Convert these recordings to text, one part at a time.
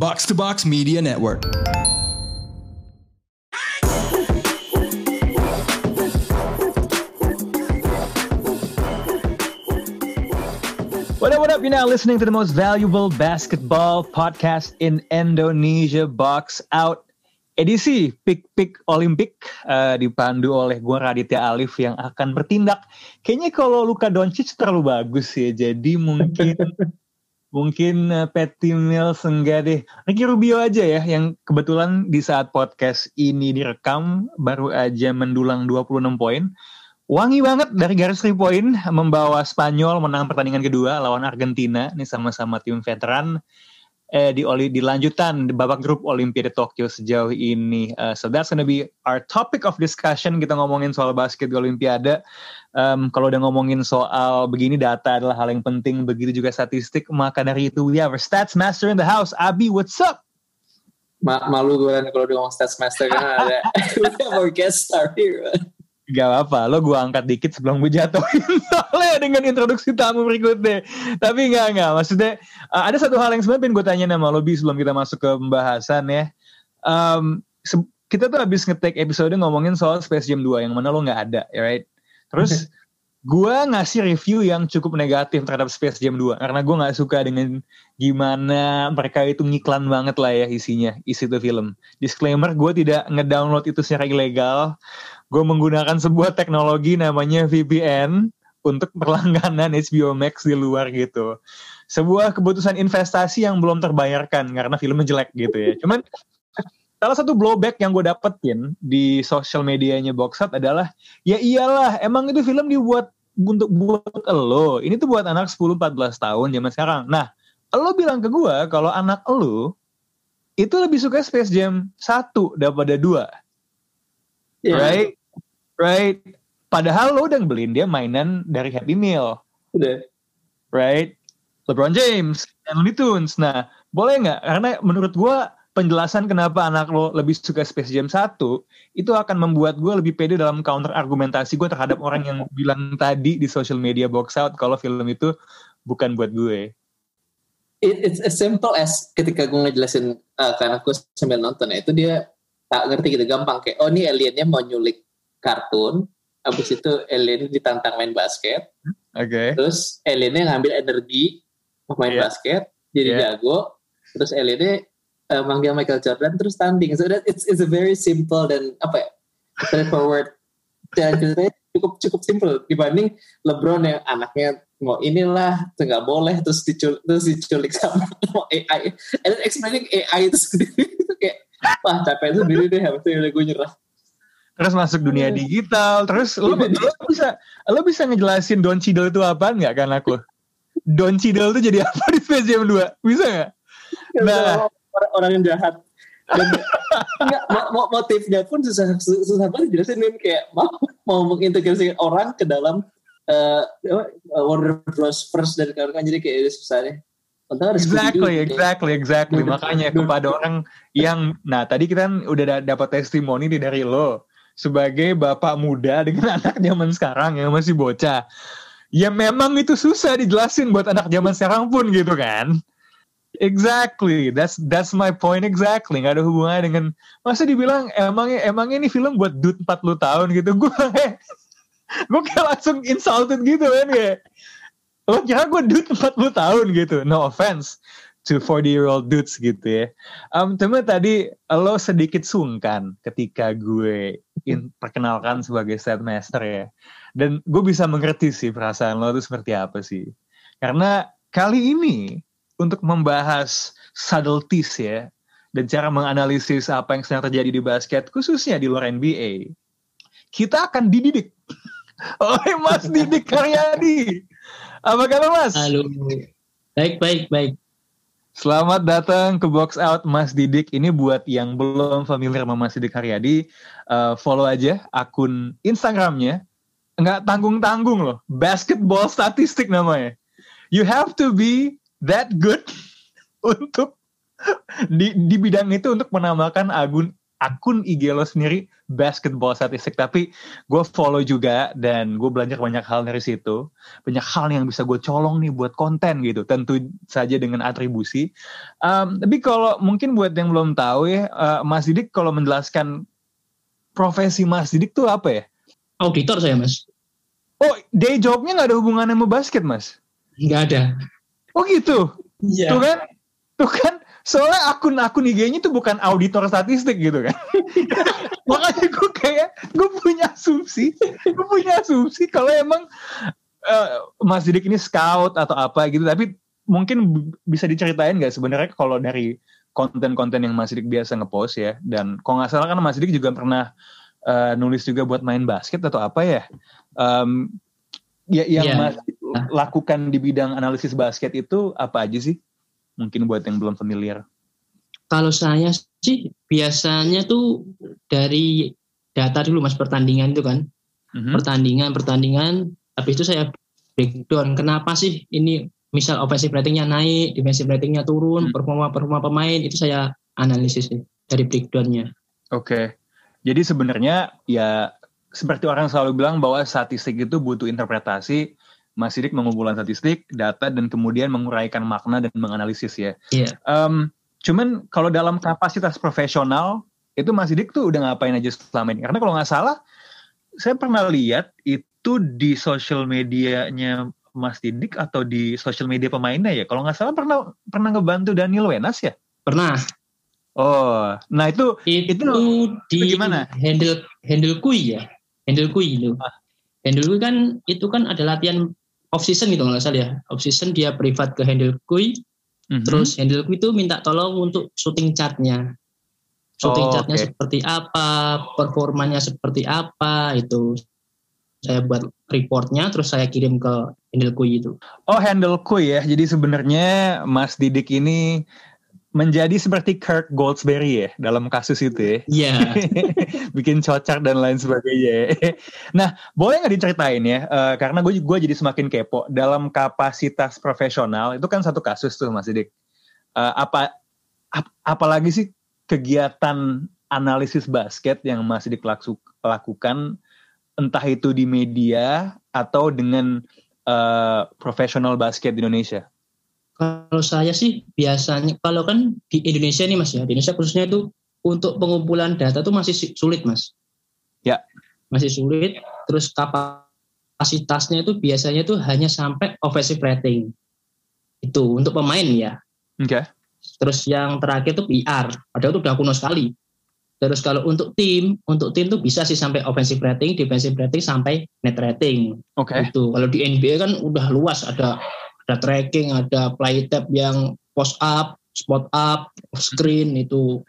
Box to Box Media Network. What up, what up? You're now listening to the most valuable basketball podcast in Indonesia, Box Out edisi Pick Pick Olimpik uh, dipandu oleh gue Raditya Alif yang akan bertindak. Kayaknya kalau Luka Doncic terlalu bagus ya, jadi mungkin mungkin uh, Patty Mills enggak deh. Ricky Rubio aja ya, yang kebetulan di saat podcast ini direkam baru aja mendulang 26 poin. Wangi banget dari garis 3 point membawa Spanyol menang pertandingan kedua lawan Argentina. Ini sama-sama tim veteran eh, di di lanjutan di babak grup Olimpiade Tokyo sejauh ini. Uh, so that's gonna be our topic of discussion. Kita ngomongin soal basket Olimpiade. Um, kalau udah ngomongin soal begini data adalah hal yang penting, begitu juga statistik. Maka dari itu we have our stats master in the house. Abi, what's up? Ma malu gue kan kalau udah ngomong stats master kan ada we have our guest star here. Gak apa-apa, lo gue angkat dikit sebelum gue jatuhin soalnya dengan introduksi tamu berikutnya. Tapi gak, gak, maksudnya uh, ada satu hal yang sebenarnya pengen gue tanya sama lo Bi sebelum kita masuk ke pembahasan ya. Um, kita tuh habis ngetek episode ngomongin soal Space Jam 2 yang mana lo gak ada, ya right? Terus gue ngasih review yang cukup negatif terhadap Space Jam 2 karena gue nggak suka dengan gimana mereka itu ngiklan banget lah ya isinya isi itu film. Disclaimer gue tidak ngedownload itu secara ilegal. Gue menggunakan sebuah teknologi namanya VPN untuk berlangganan HBO Max di luar gitu. Sebuah keputusan investasi yang belum terbayarkan karena filmnya jelek gitu ya. Cuman salah satu blowback yang gue dapetin di sosial medianya Boxat adalah ya iyalah emang itu film dibuat untuk buat lo. Ini tuh buat anak 10-14 tahun zaman sekarang. Nah lo bilang ke gue kalau anak lo itu lebih suka Space Jam 1 daripada 2 yeah. right? Right? Padahal lo udah beliin dia mainan dari Happy Meal. Udah. Right? LeBron James dan Looney Tunes. Nah boleh nggak? Karena menurut gue penjelasan kenapa anak lo lebih suka Space Jam 1 itu akan membuat gue lebih pede dalam counter argumentasi gue terhadap orang yang bilang tadi di social media box out kalau film itu bukan buat gue. It, it's as simple as ketika gue ngejelasin uh, ke anakku sambil nonton ya itu dia tak ngerti gitu gampang kayak oh ini aliennya mau nyulik kartun habis itu alien ditantang main basket oke okay. terus aliennya ngambil energi main yeah. basket jadi yeah. jago terus aliennya uh, manggil Michael Jordan terus tanding. So that it's it's a very simple dan apa ya straightforward. Dan ceritanya cukup cukup simple. Dibanding LeBron yang anaknya mau inilah nggak boleh terus diculik terus diculik sama AI and then explaining AI itu sendiri itu kayak wah capek sendiri deh habis itu gue nyerah. Terus masuk dunia digital. Terus lo, lo bisa lo bisa ngejelasin Don Cheadle itu apa nggak kan aku? Don Cheadle itu jadi apa di Space Jam 2 bisa nggak? Nah orang, orang yang jahat. Dan enggak, motifnya pun susah susah banget jelasin kayak mau mau mengintegrasikan orang ke dalam uh, Warner Bros. First dan kawan-kawan. Jadi kayak susah deh. Exactly, exactly, exactly. Makanya kepada orang yang, nah tadi kita kan udah dapat testimoni nih dari lo. Sebagai bapak muda dengan anak zaman sekarang yang masih bocah. Ya memang itu susah dijelasin buat anak zaman sekarang pun gitu kan. Exactly, that's that's my point exactly. Gak ada hubungannya dengan masa dibilang emangnya emangnya ini film buat dude 40 tahun gitu. Gue gue kayak langsung insulted gitu kan kayak lo kira gue dude 40 tahun gitu. No offense to 40 year old dudes gitu ya. Um, cuma tadi lo sedikit sungkan ketika gue in, perkenalkan sebagai set master ya. Dan gue bisa mengerti sih perasaan lo itu seperti apa sih. Karena kali ini untuk membahas subtleties ya dan cara menganalisis apa yang sedang terjadi di basket khususnya di luar NBA. Kita akan dididik oleh Mas Didik Karyadi. Apa kabar Mas? Halo. Baik, baik, baik. Selamat datang ke Box Out Mas Didik. Ini buat yang belum familiar sama Mas Didik Karyadi, uh, follow aja akun Instagramnya. Nggak tanggung-tanggung loh. Basketball statistik namanya. You have to be that good untuk di di bidang itu untuk menambahkan akun akun IG lo sendiri basketball statistik. Tapi gue follow juga dan gue belajar banyak hal dari situ. Banyak hal yang bisa gue colong nih buat konten gitu tentu saja dengan atribusi. Um, tapi kalau mungkin buat yang belum tahu ya uh, Mas Didik kalau menjelaskan profesi Mas Didik tuh apa ya? Auditor saya mas. oh day jobnya nggak ada hubungannya sama basket Mas? Nggak ada. Oh gitu Iya. Tuh kan, tuh kan, soalnya akun-akun IG-nya tuh bukan auditor statistik gitu kan. Makanya gue kayak, gue punya asumsi, gue punya asumsi kalau emang eh, Mas Didik ini scout atau apa gitu, tapi mungkin bisa diceritain nggak sebenarnya kalau dari konten-konten yang Mas Didik biasa ngepost ya, dan kalau nggak salah kan Mas Didik juga pernah eh, nulis juga buat main basket atau apa ya. Em, ya yang Iya. Mas lakukan di bidang analisis basket itu apa aja sih? Mungkin buat yang belum familiar. Kalau saya sih biasanya tuh dari data dulu mas pertandingan itu kan. Mhm. Pertandingan, pertandingan. Habis itu saya breakdown. Kenapa sih ini misal offensive ratingnya naik, defensive ratingnya turun, Hmm. performa-performa pemain itu saya analisis sih dari breakdownnya. Oke. Jadi sebenarnya ya seperti orang selalu bilang bahwa statistik itu butuh interpretasi. Mas Sidik mengumpulkan statistik, data, dan kemudian menguraikan makna dan menganalisis ya. Iya. Em, cuman kalau dalam kapasitas profesional, itu Mas Sidik tuh udah ngapain aja selama ini? Karena kalau nggak salah, saya pernah lihat itu di sosial medianya Mas Didik atau di sosial media pemainnya ya. Kalau nggak salah pernah pernah ngebantu Daniel Wenas ya. Pernah. Oh, nah itu Itu, Itu- di gimana? handle handle kui ya. Handle kui itu. Ah. Handle kui kan itu kan ada latihan off season gitu nggak salah ya. Off season dia privat ke handle kui, mhm. terus handle kui itu minta tolong untuk shooting chartnya. Shooting Oh, chartnya oke. seperti apa, performanya seperti apa itu. Saya buat reportnya terus saya kirim ke handle kui itu. Oh handle kui ya. Jadi sebenarnya Mas Didik ini menjadi seperti Kirk Goldsberry ya dalam kasus itu ya. Iya. Bikin cocok dan lain sebagainya. nah, boleh nggak diceritain ya? Eh, karena gue gue jadi semakin kepo dalam kapasitas profesional itu kan satu kasus tuh Mas Didik. Eh, apa ap- apalagi sih kegiatan analisis basket yang Mas Didik laksu- lakukan entah itu di media atau dengan eh, profesional basket di Indonesia. Kalau saya sih biasanya kalau kan di Indonesia nih mas ya, di Indonesia khususnya itu untuk pengumpulan data tuh masih si- sulit mas. Ya. Masih sulit. Terus kapasitasnya itu biasanya tuh hanya sampai offensive rating. Itu untuk pemain ya. Oke. Terus yang terakhir tuh PR. Padahal itu udah kuno sekali. Terus kalau untuk tim, untuk tim tuh bisa sih sampai offensive rating, defensive rating sampai net rating. Oke. Itu kalau di NBA kan udah luas ada ada tracking, ada play tab yang post up, spot up, screen itu.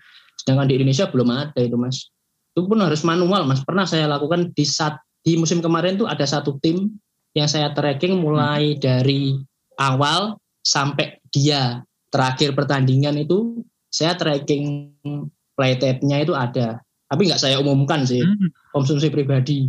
Sedangkan di Indonesia belum ada itu mas. Itu pun harus manual mas. Pernah saya lakukan di saat di musim kemarin tuh ada satu tim yang saya tracking mulai dari awal sampai dia terakhir pertandingan itu saya tracking play tab-nya itu ada. Tapi nggak saya umumkan sih, Hmm. konsumsi pribadi.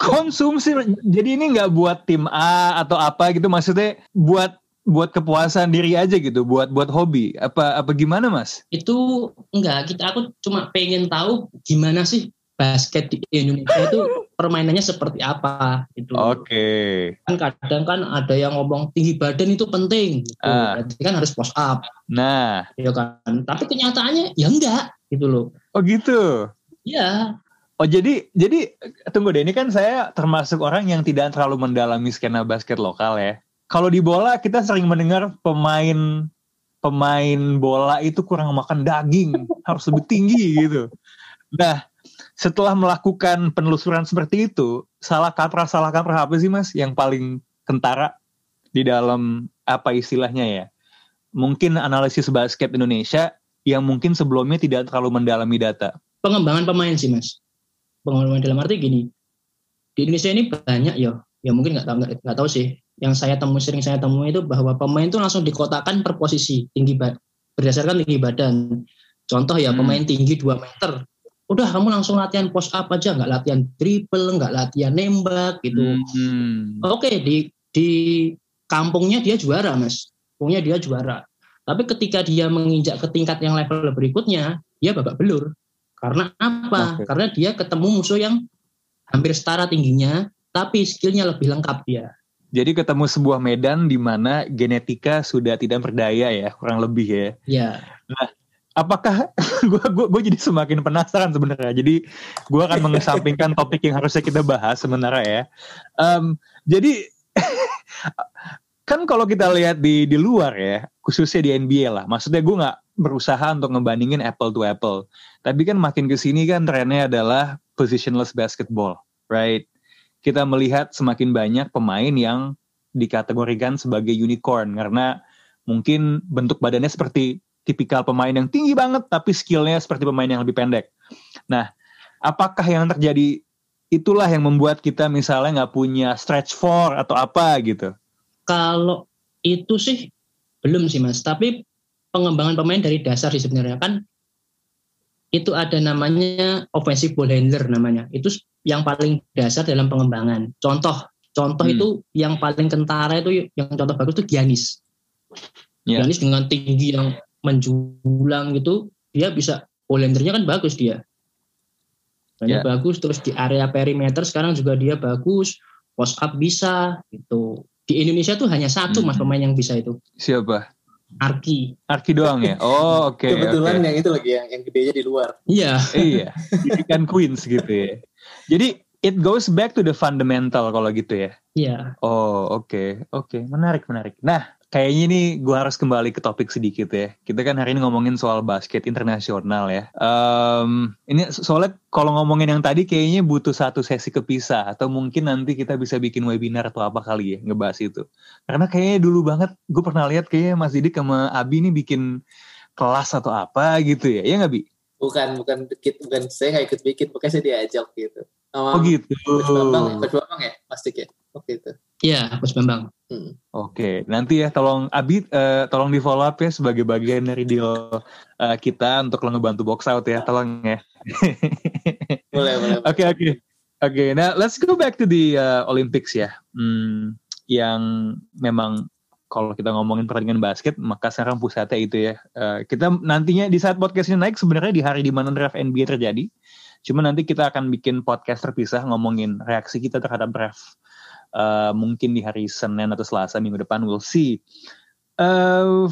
Konsumsi. Jadi ini nggak buat tim A atau apa gitu maksudnya buat buat kepuasan diri aja gitu, buat buat hobi. Apa apa gimana Mas? itu enggak kita aku cuma pengen tahu gimana sih basket di Indonesia itu permainannya seperti apa gitu Oke. kan kadang kan ada yang ngomong tinggi badan itu penting gitu. Ah. berarti kan harus post up Nah, ya kan tapi kenyataannya ya enggak gitu loh oh gitu. ya Oh jadi jadi tunggu deh ini kan saya termasuk orang yang tidak terlalu mendalami skena basket lokal ya. Kalau di bola kita sering mendengar pemain pemain bola itu kurang makan daging, harus lebih tinggi gitu. Nah, setelah melakukan penelusuran seperti itu, salah kaprah salah kaprah apa sih Mas yang paling kentara di dalam apa istilahnya ya? Mungkin analisis basket Indonesia yang mungkin sebelumnya tidak terlalu mendalami data. pengembangan pemain sih mas. Pengembangan dalam arti gini di Indonesia ini banyak ya. Ya mungkin nggak tahu nggak tahu sih. Yang saya temui sering saya temui itu bahwa pemain itu langsung dikotakan per posisi tinggi bad berdasarkan tinggi badan. Contoh ya Hmm. pemain tinggi 2 meter. Udah kamu langsung latihan post up aja nggak latihan triple nggak latihan nembak gitu. Hmm. oke di di kampungnya dia juara mas. Kampungnya dia juara tapi ketika dia menginjak ke tingkat yang level berikutnya dia babak belur Karena apa? Oke. Karena dia ketemu musuh yang hampir setara tingginya, tapi skillnya lebih lengkap dia. Jadi ketemu sebuah medan di mana genetika sudah tidak berdaya ya, kurang lebih ya. Ya, Apakah gue gua, gua jadi semakin penasaran sebenarnya. Jadi gue akan mengesampingkan topik yang harusnya kita bahas sebenarnya ya. Em, jadi kan kalau kita lihat di di luar ya, khususnya di NBA lah. Maksudnya gue nggak berusaha untuk ngebandingin apple to apple. Tapi kan makin ke sini kan trennya adalah positionless basketball, right? Kita melihat semakin banyak pemain yang dikategorikan sebagai unicorn karena mungkin bentuk badannya seperti tipikal pemain yang tinggi banget tapi skillnya seperti pemain yang lebih pendek. Nah, apakah yang terjadi itulah yang membuat kita misalnya nggak punya stretch four atau apa gitu? Kalau itu sih belum sih mas. Tapi pengembangan pemain dari dasar sih sebenarnya kan itu ada namanya offensive ball handler namanya. Itu yang paling dasar dalam pengembangan. Contoh, contoh Hmm. itu yang paling kentara itu yang contoh bagus itu Giannis. Ya. Giannis dengan tinggi yang menjulang gitu, dia bisa ball handernya kan bagus dia. Banyak Ya. bagus terus di area perimeter sekarang juga dia bagus, post up bisa gitu. Di Indonesia tuh hanya satu mas Hmm. pemain yang bisa itu, Siapa? Arki. Arki doang ya? Oh oke. Kebetulan oke. yang itu lagi yang yang gedenya di luar. Iya, iya, kan Queens gitu ya. Jadi it goes back to the fundamental kalau gitu ya. iya. Oh oke oke menarik menarik. Nah kayaknya ini gue harus kembali ke topik sedikit ya. Kita kan hari ini ngomongin soal basket internasional ya. Em, ini so- soalnya kalau ngomongin yang tadi kayaknya butuh satu sesi kepisah atau mungkin nanti kita bisa bikin webinar atau apa kali ya ngebahas itu. Karena kayaknya dulu banget gue pernah lihat kayaknya Mas Didik sama Abi ini bikin kelas atau apa gitu ya. Ya nggak Bi? Bukan bukan bukan saya nggak ikut bikin, makanya saya diajak gitu. Sama Oh gitu. Coach Bambang, Coach Bambang ya, pasti ya. Oke itu. Iya, Coach Bambang. Hmm. Oke, nanti ya tolong Abi eh, tolong di follow up ya sebagai bagian dari deal eh, kita untuk lo ngebantu box out ya, tolong ya. Boleh boleh. Oke oke oke. Nah, let's go back to the uh, Olympics ya. Hmm, yang memang kalau kita ngomongin pertandingan basket, maka sekarang pusatnya itu ya. Eh, kita nantinya di saat podcast ini naik sebenarnya di hari di mana draft NBA terjadi. Cuma nanti kita akan bikin podcast terpisah ngomongin reaksi kita terhadap draft. Eh, mungkin di hari Senin atau Selasa minggu depan, we'll see. Eh,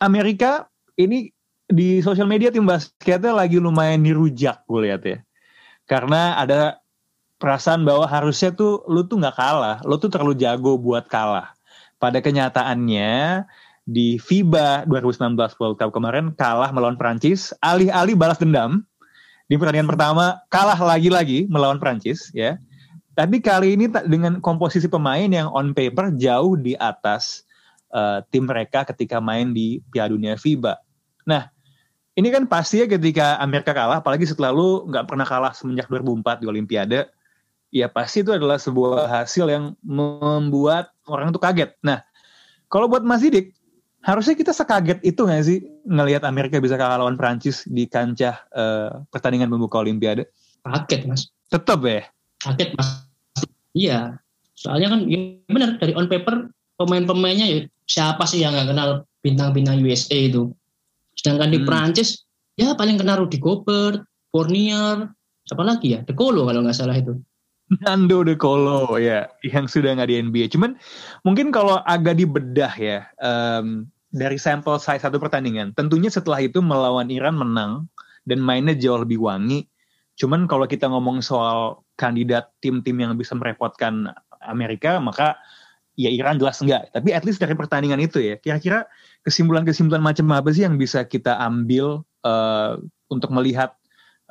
Amerika ini di sosial media tim basketnya lagi lumayan dirujak gue lihat ya karena ada perasaan bahwa harusnya tuh lu tuh nggak kalah, lu tuh terlalu jago buat kalah. Pada kenyataannya di FIBA 2019 World Cup kemarin kalah melawan Prancis, alih-alih balas dendam di pertandingan pertama kalah lagi-lagi melawan Prancis ya. Tapi kali ini dengan komposisi pemain yang on paper jauh di atas eh, tim mereka ketika main di Piala Dunia FIBA. Nah, ini kan pasti ya ketika Amerika kalah, apalagi setelah lu nggak pernah kalah semenjak 2004 di Olimpiade, ya pasti itu adalah sebuah hasil yang membuat orang tuh kaget. Nah, kalau buat Mas Didik, harusnya kita sekaget itu nggak sih ngelihat Amerika bisa kalah lawan Prancis di kancah eh, pertandingan pembuka Olimpiade? Kaget mas. Tetap ya. Kaget mas. Iya. Soalnya kan ya benar dari on paper pemain-pemainnya ya siapa sih yang nggak kenal bintang-bintang USA itu. Sedangkan di Hmm. Prancis ya paling kenal Rudy Gobert, Fournier, siapa lagi ya? De Colo kalau nggak salah itu. Nando De Colo ya yang sudah nggak di NBA. Cuman mungkin kalau agak dibedah ya em, dari sampel size satu pertandingan, tentunya setelah itu melawan Iran menang dan mainnya jauh lebih wangi. Cuman kalau kita ngomong soal kandidat tim-tim yang bisa merepotkan Amerika, maka ya Iran jelas enggak. Tapi at least dari pertandingan itu ya, kira-kira kesimpulan-kesimpulan macam apa sih yang bisa kita ambil eh, untuk melihat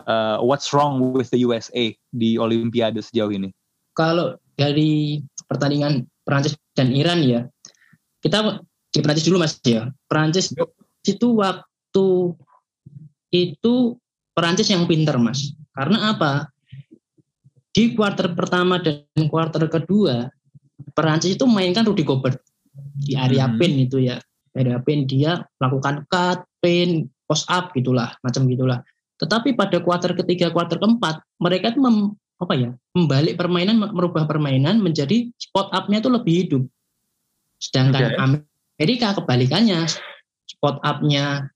eh, what's wrong with the USA di Olimpiade sejauh ini? Kalau dari pertandingan Prancis dan Iran ya, kita di Prancis dulu mas ya. Prancis Yuk. itu waktu itu Prancis yang pinter mas. Karena apa? Di kuarter pertama dan kuarter kedua, Prancis itu mainkan Rudy Gobert di area Hmm. pin itu ya. Area pin dia melakukan cut, pin, post up gitulah, macam gitulah. Tetapi pada kuarter ketiga, kuarter keempat, mereka itu mem- apa ya membalik permainan merubah permainan menjadi spot up-nya itu lebih hidup sedangkan Oke. Amerika kebalikannya spot up-nya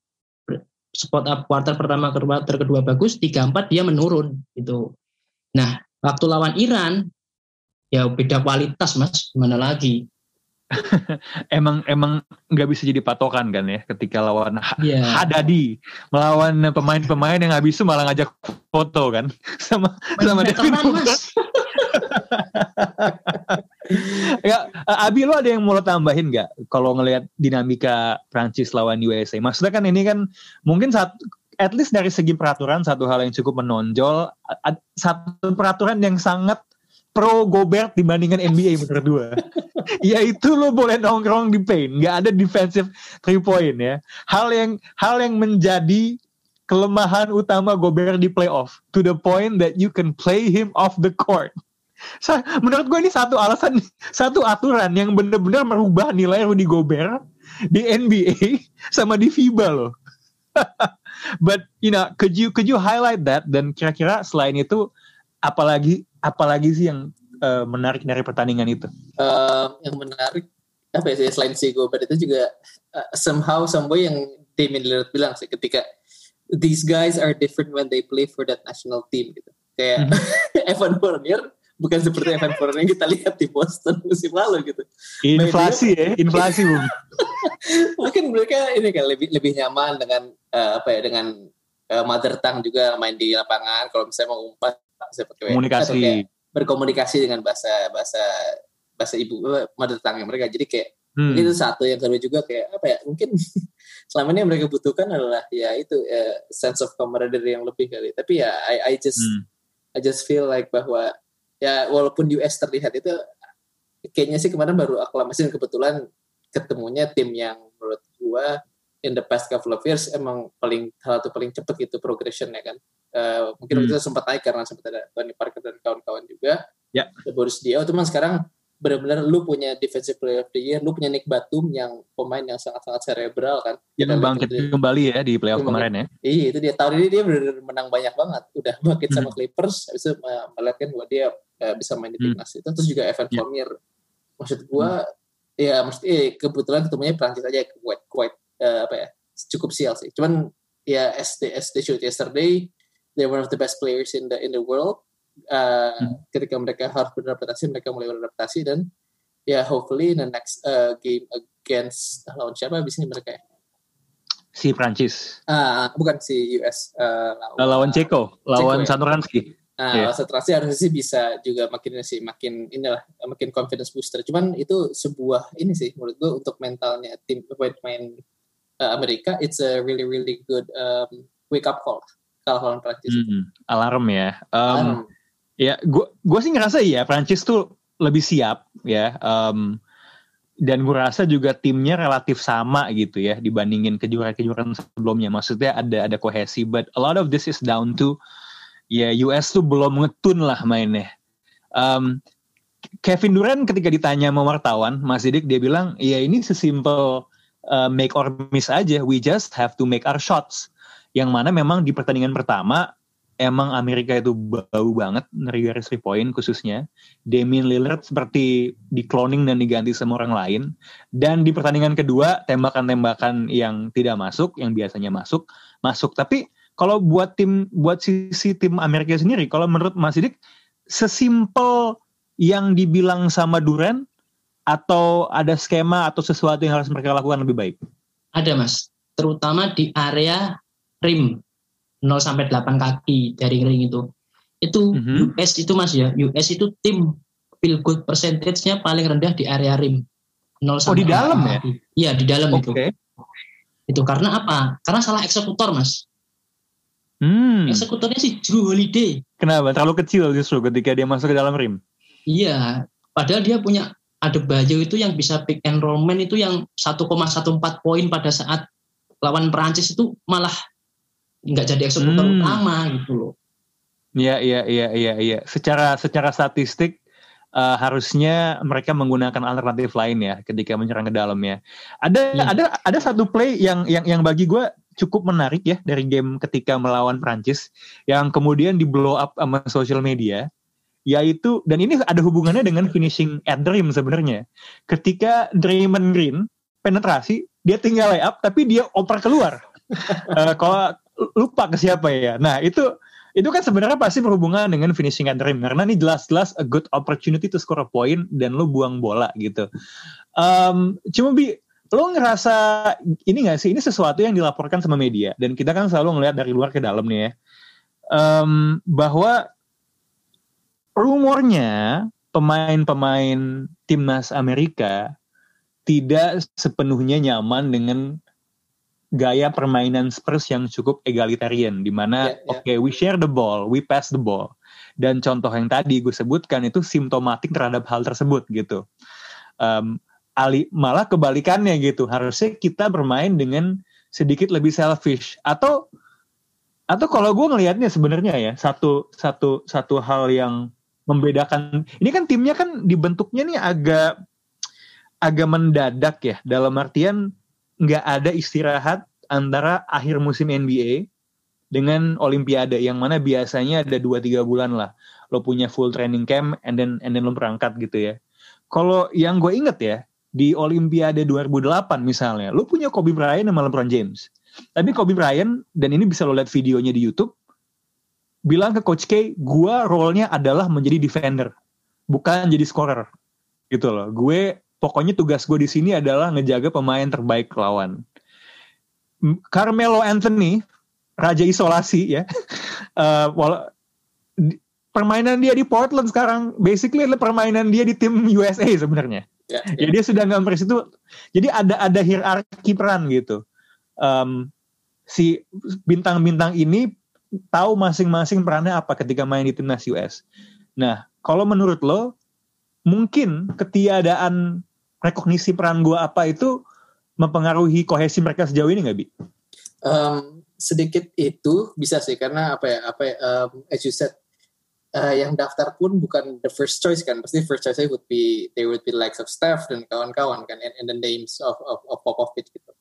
spot up quarter pertama ke quarter kedua bagus, tiga empat dia menurun gitu. Nah, waktu lawan Iran ya beda kualitas Mas, gimana lagi? emang emang nggak bisa jadi patokan kan ya ketika lawan Iya. Hadadi melawan pemain-pemain yang habis itu malah ngajak foto kan sama sama Devin Veteran, Booker. Mas. Ya, eh, Abi lo ada yang mau lo tambahin nggak kalau ngelihat dinamika Prancis lawan USA? Maksudnya kan ini kan mungkin saat at least dari segi peraturan satu hal yang cukup menonjol, satu peraturan yang sangat pro Gobert dibandingkan NBA menurut gue. Yaitu lo boleh nongkrong di paint, nggak ada defensive three point ya. Hal yang hal yang menjadi kelemahan utama Gobert di playoff to the point that you can play him off the court. Menurut gue ini satu alasan, satu aturan yang benar-benar merubah nilai Rudy Gobert di NBA sama di FIBA loh. But you know, could you could you highlight that dan kira-kira selain itu apalagi apalagi sih yang eh, menarik dari pertandingan itu? Eh, yang menarik apa ya sih, selain si Gobert itu juga uh, somehow some way yang Damian Lillard bilang sih ketika these guys are different when they play for that national team gitu kayak Evan Fournier bukan seperti Evan Fournier yang kita lihat di Boston musim lalu gitu Inflasi ya, inflasi mungkin mereka ini kan lebih lebih nyaman dengan eh, apa ya dengan eh, mother tongue juga main di lapangan kalau misalnya mau umpat pakai Komunikasi. kayak berkomunikasi dengan bahasa bahasa bahasa ibu eh, mother tongue mereka jadi kayak Hmm. Itu satu yang kedua juga kayak apa ya mungkin selama ini yang mereka butuhkan adalah ya itu eh, sense of camaraderie yang lebih kali tapi ya I, I just Hmm. I just feel like bahwa ya walaupun US terlihat itu kayaknya sih kemarin baru aklamasi dan kebetulan ketemunya tim yang menurut gua in the past couple of years emang paling hal itu paling cepet gitu progressionnya kan Eh, mungkin Hmm. itu sempat naik karena sempat ada Tony Parker dan kawan-kawan juga Ya. ada Boris Diaw cuman sekarang benar-benar lu punya defensive player of the year lu punya Nick Batum yang pemain yang sangat-sangat cerebral kan Yang Kita bangkit itu- kembali ya di playoff kemarin ya. Iya itu dia tahun ini dia benar menang banyak banget. Udah bangkit sama Hmm. Clippers, habis itu uh, melihat kan bahwa dia uh, bisa main di Hmm. timnas itu. Terus juga Evan Ya. Fournier. Maksud gua ya mesti eh, kebetulan ketemunya Prancis aja quite quite uh, apa ya cukup sial sih. Cuman ya as they, as they showed yesterday, they're one of the best players in the in the world. Uh, Hmm. Ketika mereka harus beradaptasi, mereka mulai beradaptasi dan ya hopefully in the next uh, game against lawan siapa abis ini mereka ya? Si Prancis. Ah, bukan si US uh, Eh, Lawan Ceko, lawan Ceko ya? Satoransky. Nah, Iya. konsentrasi harusnya sih bisa juga makin sih makin inilah makin confidence booster. Cuman itu sebuah ini sih menurut gue untuk mentalnya tim pemain uh, Amerika, it's a really really good um, wake up call kalau lawan Prancis. Hmm, alarm ya. Um, Um, Ya, gua gua sih ngerasa iya Prancis tuh lebih siap ya. Um, dan gue rasa juga timnya relatif sama gitu ya dibandingin kejuaraan-kejuaraan sebelumnya. Maksudnya ada ada kohesi, but a lot of this is down to ya US tuh belum ngetun lah mainnya. Um, Kevin Durant ketika ditanya sama wartawan, Mas Didik dia bilang, ya ini sesimpel uh, make or miss aja. We just have to make our shots. Yang mana memang di pertandingan pertama emang Amerika itu bau banget dari garis three point khususnya. Damian Lillard seperti di cloning dan diganti sama orang lain. Dan di pertandingan kedua tembakan-tembakan yang tidak masuk, yang biasanya masuk, masuk. Tapi kalau buat tim buat sisi tim Amerika sendiri, kalau menurut Mas Sidik sesimpel yang dibilang sama Duran atau ada skema atau sesuatu yang harus mereka lakukan lebih baik? Ada mas, terutama di area rim 0 sampai 8 kaki dari ring itu. Itu Mhm. US itu mas ya, US itu tim field goal percentage-nya paling rendah di area rim. 0 Oh, di sampai dalam 8 ya? Iya di dalam itu. Oke. Itu karena apa? Karena salah eksekutor mas. Hmm. Eksekutornya sih Drew Holiday. Kenapa? Terlalu kecil justru ketika dia masuk ke dalam rim. Iya, padahal dia punya ada Bayo itu yang bisa pick and roll man itu yang 1,14 poin pada saat lawan Perancis itu malah nggak jadi eksekutor Hmm. utama gitu loh. Iya iya iya iya iya. Secara secara statistik eh, harusnya mereka menggunakan alternatif lain ya ketika menyerang ke dalam ya. Ada Iya. ada ada satu play yang yang yang bagi gue cukup menarik ya dari game ketika melawan Prancis yang kemudian di blow up sama social media yaitu dan ini ada hubungannya dengan finishing at rim sebenarnya. Ketika Draymond Green penetrasi dia tinggal layup tapi dia oper keluar. Eh, kalau lupa ke siapa ya. Nah itu itu kan sebenarnya pasti berhubungan dengan finishing and rim karena ini jelas-jelas a good opportunity to score a point dan lu buang bola gitu. Um, cuma bi lo ngerasa ini gak sih ini sesuatu yang dilaporkan sama media dan kita kan selalu ngelihat dari luar ke dalam nih ya um, bahwa rumornya pemain-pemain timnas Amerika tidak sepenuhnya nyaman dengan gaya permainan Spurs yang cukup egalitarian di mana Yeah, yeah. oke we share the ball, we pass the ball. Dan contoh yang tadi gue sebutkan itu simptomatik terhadap hal tersebut gitu. Um, ali malah kebalikannya gitu. Harusnya kita bermain dengan sedikit lebih selfish. Atau atau kalau gue ngelihatnya sebenarnya ya satu satu satu hal yang membedakan. Ini kan timnya kan dibentuknya nih agak agak mendadak ya. Dalam artian nggak ada istirahat antara akhir musim NBA dengan Olimpiade yang mana biasanya ada 2-3 bulan lah. Lo punya full training camp and then and then lo berangkat gitu ya. Kalau yang gue inget ya di Olimpiade 2008 misalnya lo punya Kobe Bryant sama LeBron James tapi Kobe Bryant dan ini bisa lo lihat videonya di YouTube bilang ke Coach K gue role-nya adalah menjadi defender bukan jadi scorer gitu loh gue pokoknya tugas gue di sini adalah ngejaga pemain terbaik lawan. Carmelo Anthony, raja isolasi ya, Eh, wala- permainan dia di Portland sekarang basically adalah permainan dia di tim USA sebenarnya. Ya, Ya dia sudah ngambil situ. Jadi ada ada hierarki peran gitu. Em, si bintang-bintang ini tahu masing-masing perannya apa ketika main di timnas US. Nah, kalau menurut lo mungkin ketiadaan rekognisi peran gua apa itu mempengaruhi kohesi mereka sejauh ini nggak bi? Um, sedikit itu bisa sih karena apa ya apa ya, um, as you said uh, yang daftar pun bukan the first choice kan pasti first choice would be they would be likes of Steph dan kawan-kawan kan and, and the names of of, of Popovich gitu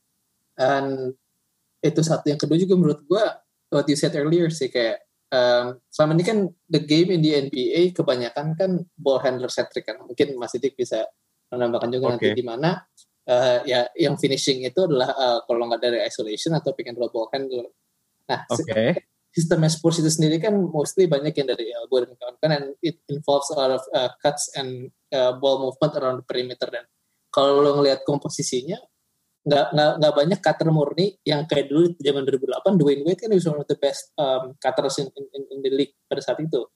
dan itu satu yang kedua juga menurut gua what you said earlier sih kayak um, selama ini kan the game in the NBA kebanyakan kan ball handler centric kan mungkin Mas Didik bisa menambahkan juga nanti Oke. di mana uh, ya yang finishing itu adalah uh, kalau nggak dari isolation atau pick and roll ball handler. Nah, Oke. Sistem Spurs itu sendiri kan mostly banyak yang dari elbow dan kawan-kawan and it involves a lot of uh, cuts and uh, ball movement around the perimeter. Dan kalau lo ngelihat komposisinya nggak nggak nggak banyak cutter murni yang kayak dulu zaman 2008 Dwayne Wade kan was one of the best um, cutters in, in, in the league pada saat itu.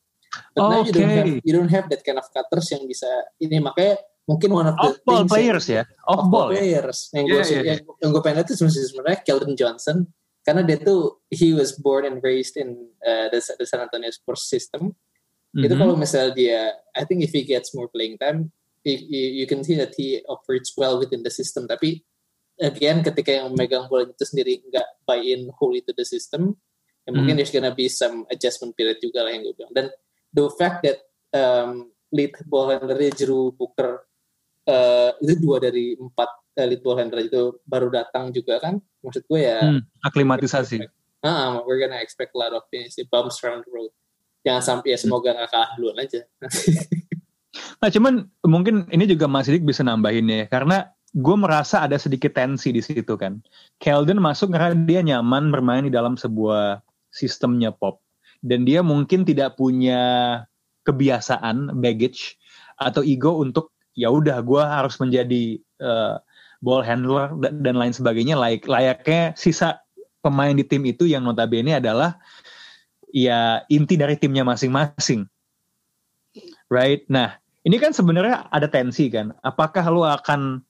But now you don't have you don't have that kind of cutters yang bisa ini. Makanya mungkin one of the Off ball yang- players ya, off ball ya. players yang Iya, gue iya, yang, yang gue pengen itu sebenarnya- sebenarnya Keldon Johnson karena dia tuh he was born and raised in uh, the, the San Antonio Spurs system itu Mhm. kalau misalnya dia I think if he gets more playing time you, you, you can see that he operates well within the system tapi again ketika yang memegang bola itu sendiri nggak buy in wholly to the system ya mungkin Hmm. there's gonna be some adjustment period juga lah yang gue bilang dan the fact that um, lead ball handler Drew Booker uh, itu dua dari empat uh, ball handler itu baru datang juga kan maksud gue ya Hmm, aklimatisasi. ah, we're gonna expect a lot of things, bumps around the road jangan sampai ya semoga nggak kalah duluan aja Nah cuman mungkin ini juga Mas Dik bisa nambahin ya karena gue merasa ada sedikit tensi di situ kan. Keldon masuk karena dia nyaman bermain di dalam sebuah sistemnya pop dan dia mungkin tidak punya kebiasaan baggage atau ego untuk ya udah gue harus menjadi eh, ball handler dan, lain sebagainya layak layaknya sisa pemain di tim itu yang notabene adalah ya inti dari timnya masing-masing right nah ini kan sebenarnya ada tensi kan. Apakah lu akan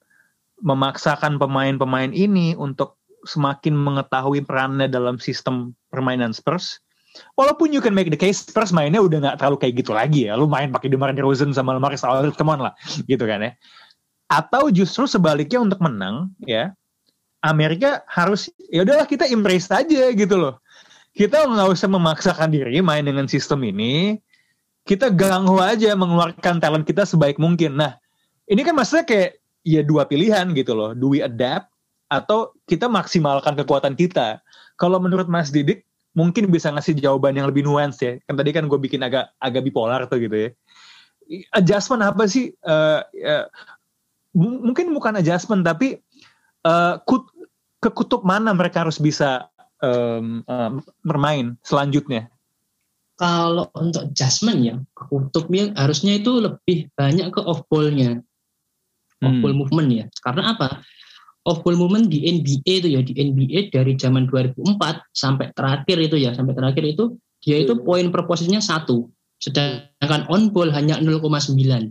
memaksakan pemain-pemain ini untuk semakin mengetahui perannya dalam sistem permainan Spurs? Walaupun you can make the case Spurs mainnya udah nggak terlalu kayak gitu lagi ya. Lu main pakai DeMar DeRozan sama Lamarcus Aldridge, come on lah, gitu kan ya. Atau justru sebaliknya untuk menang ya, Amerika harus ya udahlah kita embrace aja gitu loh. Kita nggak usah memaksakan diri main dengan sistem ini kita ganggu aja mengeluarkan talent kita sebaik mungkin. Nah, ini kan maksudnya kayak ya dua pilihan gitu loh. Do we adapt atau kita maksimalkan kekuatan kita? Kalau menurut Mas Didik mungkin bisa ngasih jawaban yang lebih nuance ya. Kan tadi kan gue bikin agak agak bipolar tuh gitu ya. Adjustment apa sih? Ya, m- mungkin bukan adjustment tapi eh, kut- ke kutub mana mereka harus bisa um, um, bermain selanjutnya? Kalau untuk adjustment ya, kutubnya harusnya itu lebih banyak ke off ball-nya. Off Hmm. ball movement ya. Karena apa? Off ball movement di NBA itu ya, di NBA dari zaman 2004 sampai terakhir itu ya, sampai terakhir itu dia itu Hmm. poin per posisinya satu. Sedangkan on ball hanya 0,9.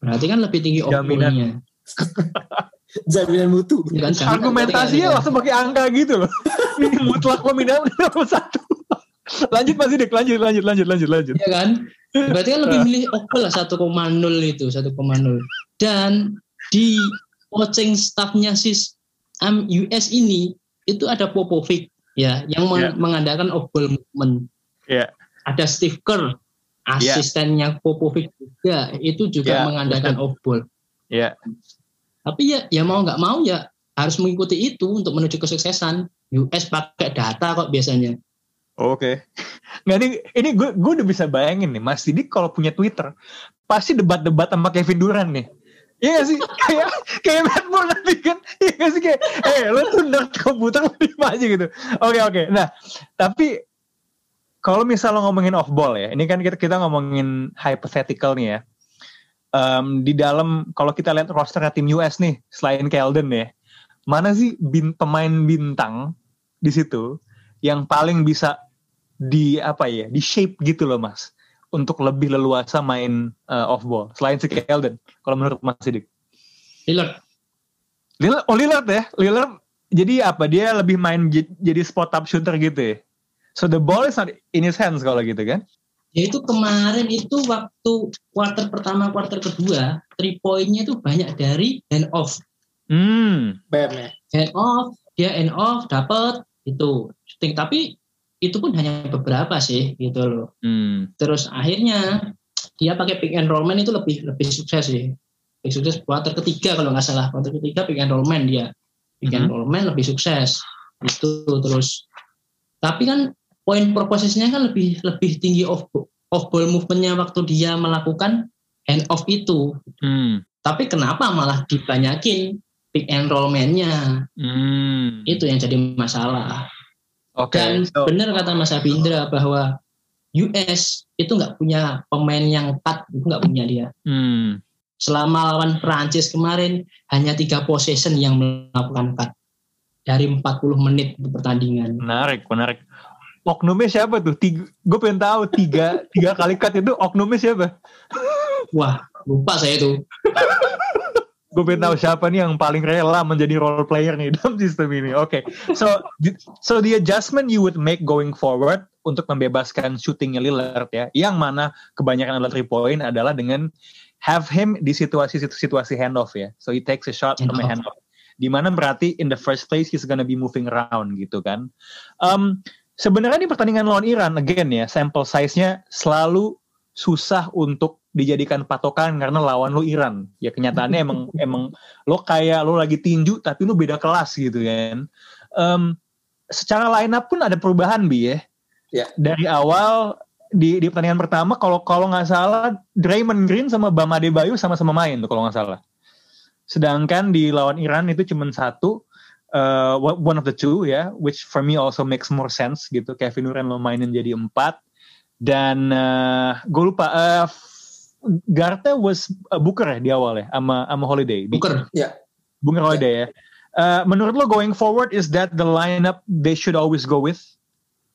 Berarti kan lebih tinggi off ball-nya. Jaminan mutu. Jaminan Argumentasinya langsung pakai angka gitu loh. Ini mutlak nomor satu. lanjut Mas Sidik, lanjut, lanjut, lanjut, lanjut, lanjut. ya kan? Berarti kan lebih milih Opel lah 1,0 itu 1,0. Dan di coaching staffnya si um, US ini itu ada Popovic ya yang Ya. mengandalkan ball movement. Ya. Ada Steve Kerr Ya. asistennya Popovic juga itu juga Ya, mengandalkan ball. Ya, Tapi ya ya mau nggak mau ya harus mengikuti itu untuk menuju kesuksesan. US pakai data kok biasanya. oke. Nggak ini, ini gue gue udah bisa bayangin nih, Mas Sidik kalau punya Twitter pasti debat-debat sama Kevin Durant nih. Iya gak sih? kayak kayak Matt Moore nanti kan. Iya gak sih kayak eh lo tuh nerd komputer lo diem aja gitu. Oke oke. Nah, tapi kalau misalnya ngomongin off ball ya, ini kan kita kita ngomongin hypothetical nih ya. Em, di dalam kalau kita lihat rosternya tim US nih, selain Keldon ya, mana sih bin, pemain bintang di situ yang paling bisa di apa ya, di shape gitu loh mas, untuk lebih leluasa main eh, off ball selain si Keldon. Kalau menurut Mas Sidik, Lillard Lillard, oh Lillard ya, Lillard jadi apa? Dia lebih main jadi spot up shooter gitu ya. So the ball is not in his hands kalau gitu kan? Ya itu kemarin itu waktu quarter pertama, quarter kedua, three point-nya itu banyak dari hand off. Hmm, Bam ya. Hand off, dia hand off, dapat itu shooting. Tapi itu pun hanya beberapa sih gitu loh. hmm, Terus akhirnya dia pakai pick and roll man itu lebih lebih sukses sih. Lebih sukses quarter ketiga kalau nggak salah. Quarter ketiga pick and roll man dia. Pick and Mhm. roll man lebih sukses. Itu terus. Tapi kan poin per posisinya kan lebih lebih tinggi off off ball movementnya waktu dia melakukan hand off itu. hmm, Tapi kenapa malah dibanyakin pick and roll man-nya? hmm. Itu yang jadi masalah. Oke. Dan so- benar kata Mas Abindra bahwa US itu nggak punya pemain yang cut, itu nggak punya dia. hmm. Selama lawan Prancis kemarin hanya tiga possession yang melakukan cut dari 40 menit di pertandingan. Menarik, menarik. Oknumnya siapa tuh? Tiga, gue pengen tahu tiga tiga kali cut itu oknumnya siapa? Wah, lupa saya itu. Gue pengen tahu siapa nih yang paling rela menjadi role player nih dalam sistem ini. Oke, so the- so the adjustment you would make going forward untuk membebaskan shootingnya Lillard ya, yang mana kebanyakan adalah three point adalah dengan have him di situasi-situasi handoff ya. So he takes a shot from a Handoff. handoff. Di mana berarti in the first place he's gonna be moving around gitu kan. Um, sebenarnya di pertandingan lawan Iran again ya, sample size-nya selalu susah untuk dijadikan patokan karena lawan lu Iran. Ya kenyataannya emang emang lo kayak lo lagi tinju tapi lo beda kelas gitu kan. Em, secara line up pun ada perubahan bi ya. Ya. Dari awal di di pertandingan pertama kalau kalau nggak salah Draymond Green sama Bam Adebayo sama-sama main tuh kalau nggak salah. Sedangkan di lawan Iran itu cuma satu uh, one of the two ya, which for me also makes more sense gitu. Kevin Durant lo mainin jadi empat dan uh, gue lupa uh, Garta was uh, Booker ya di awal ya sama sama Holiday. Booker. Booker Holiday ya. Uh, menurut lo going forward is that the lineup they should always go with?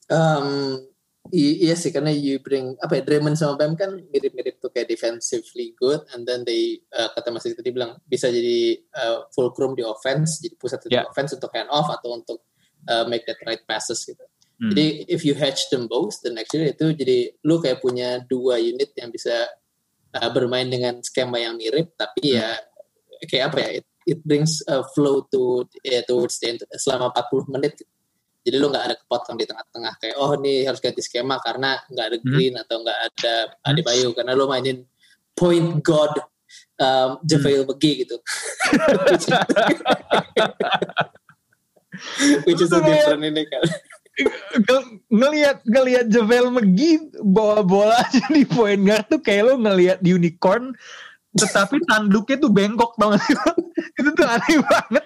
Um, i- iya sih karena you bring apa ya Draymond sama Bam kan mirip-mirip tuh kayak defensively good and then they uh, kata Mas tadi bilang bisa jadi uh, fulcrum di offense jadi pusat di Yeah. offense untuk hand off atau untuk uh, make that right passes gitu. Hmm. Jadi if you hatch them both then actually itu jadi lu kayak punya dua unit yang bisa uh, bermain dengan skema yang mirip tapi ya kayak apa ya it, it brings a flow to ya, towards the end selama 40 menit jadi lu nggak ada kepotong di tengah-tengah kayak oh nih harus ganti skema karena nggak ada Hmm. Green atau nggak ada Adebayo karena lu mainin point god um, JaVale McGee gitu. Which is a different ini kan. Ng- ngelihat ngelihat Javel McGee bawa bola aja di point guard tuh kayak lo ngelihat unicorn tetapi tanduknya tuh bengkok tau gak sih lo? itu tuh aneh banget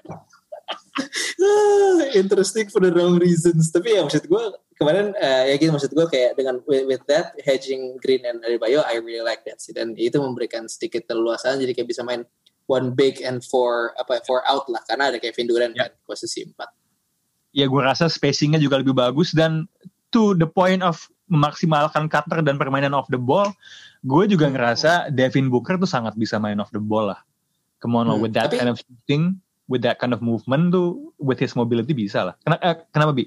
interesting for the wrong reasons. Tapi ya maksud gue kemarin uh, ya gitu maksud gue kayak dengan with, with that hedging Green and Adebayo I really like that sih dan itu memberikan sedikit keluasan jadi kayak bisa main one big and four apa four out lah karena ada Kevin Durant Ya. kan posisi empat. Ya gue rasa spacingnya juga lebih bagus dan to the point of memaksimalkan cutter dan permainan off the ball, gue juga ngerasa Devin Booker tuh sangat bisa main off the ball lah. Come on Hmm, with that tapi- kind of shooting, with that kind of movement tuh, with his mobility bisa lah. Kenapa, eh, kenapa Bi?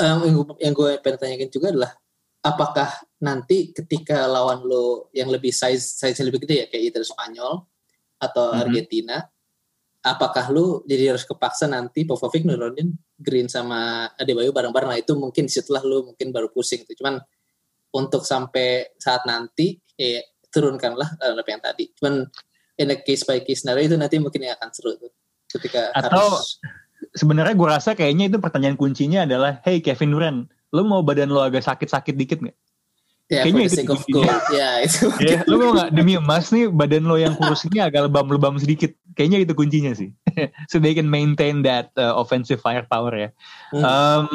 Um, yang, gue, yang gue pengen tanyakan juga adalah apakah nanti ketika lawan lo yang lebih size size lebih gede ya kayak either Spanyol atau Mhm. Argentina, apakah lu jadi harus kepaksa nanti Popovic nurunin Green sama Adebayo bareng-bareng nah itu mungkin setelah lu mungkin baru pusing tuh cuman untuk sampai saat nanti ya turunkanlah eh, apa yang tadi cuman in a case by case scenario itu nanti mungkin yang akan seru tuh ketika Atau- harus Sebenarnya gue rasa kayaknya itu pertanyaan kuncinya adalah, hey Kevin Durant, lo mau badan lo agak sakit-sakit dikit nggak? ya kayaknya itu of gold ya itu Ya, lo mau nggak demi emas nih badan lo yang kurus ini agak lebam-lebam sedikit. Kayaknya itu kuncinya sih. so they can maintain that uh, offensive firepower ya. Hmm. Um,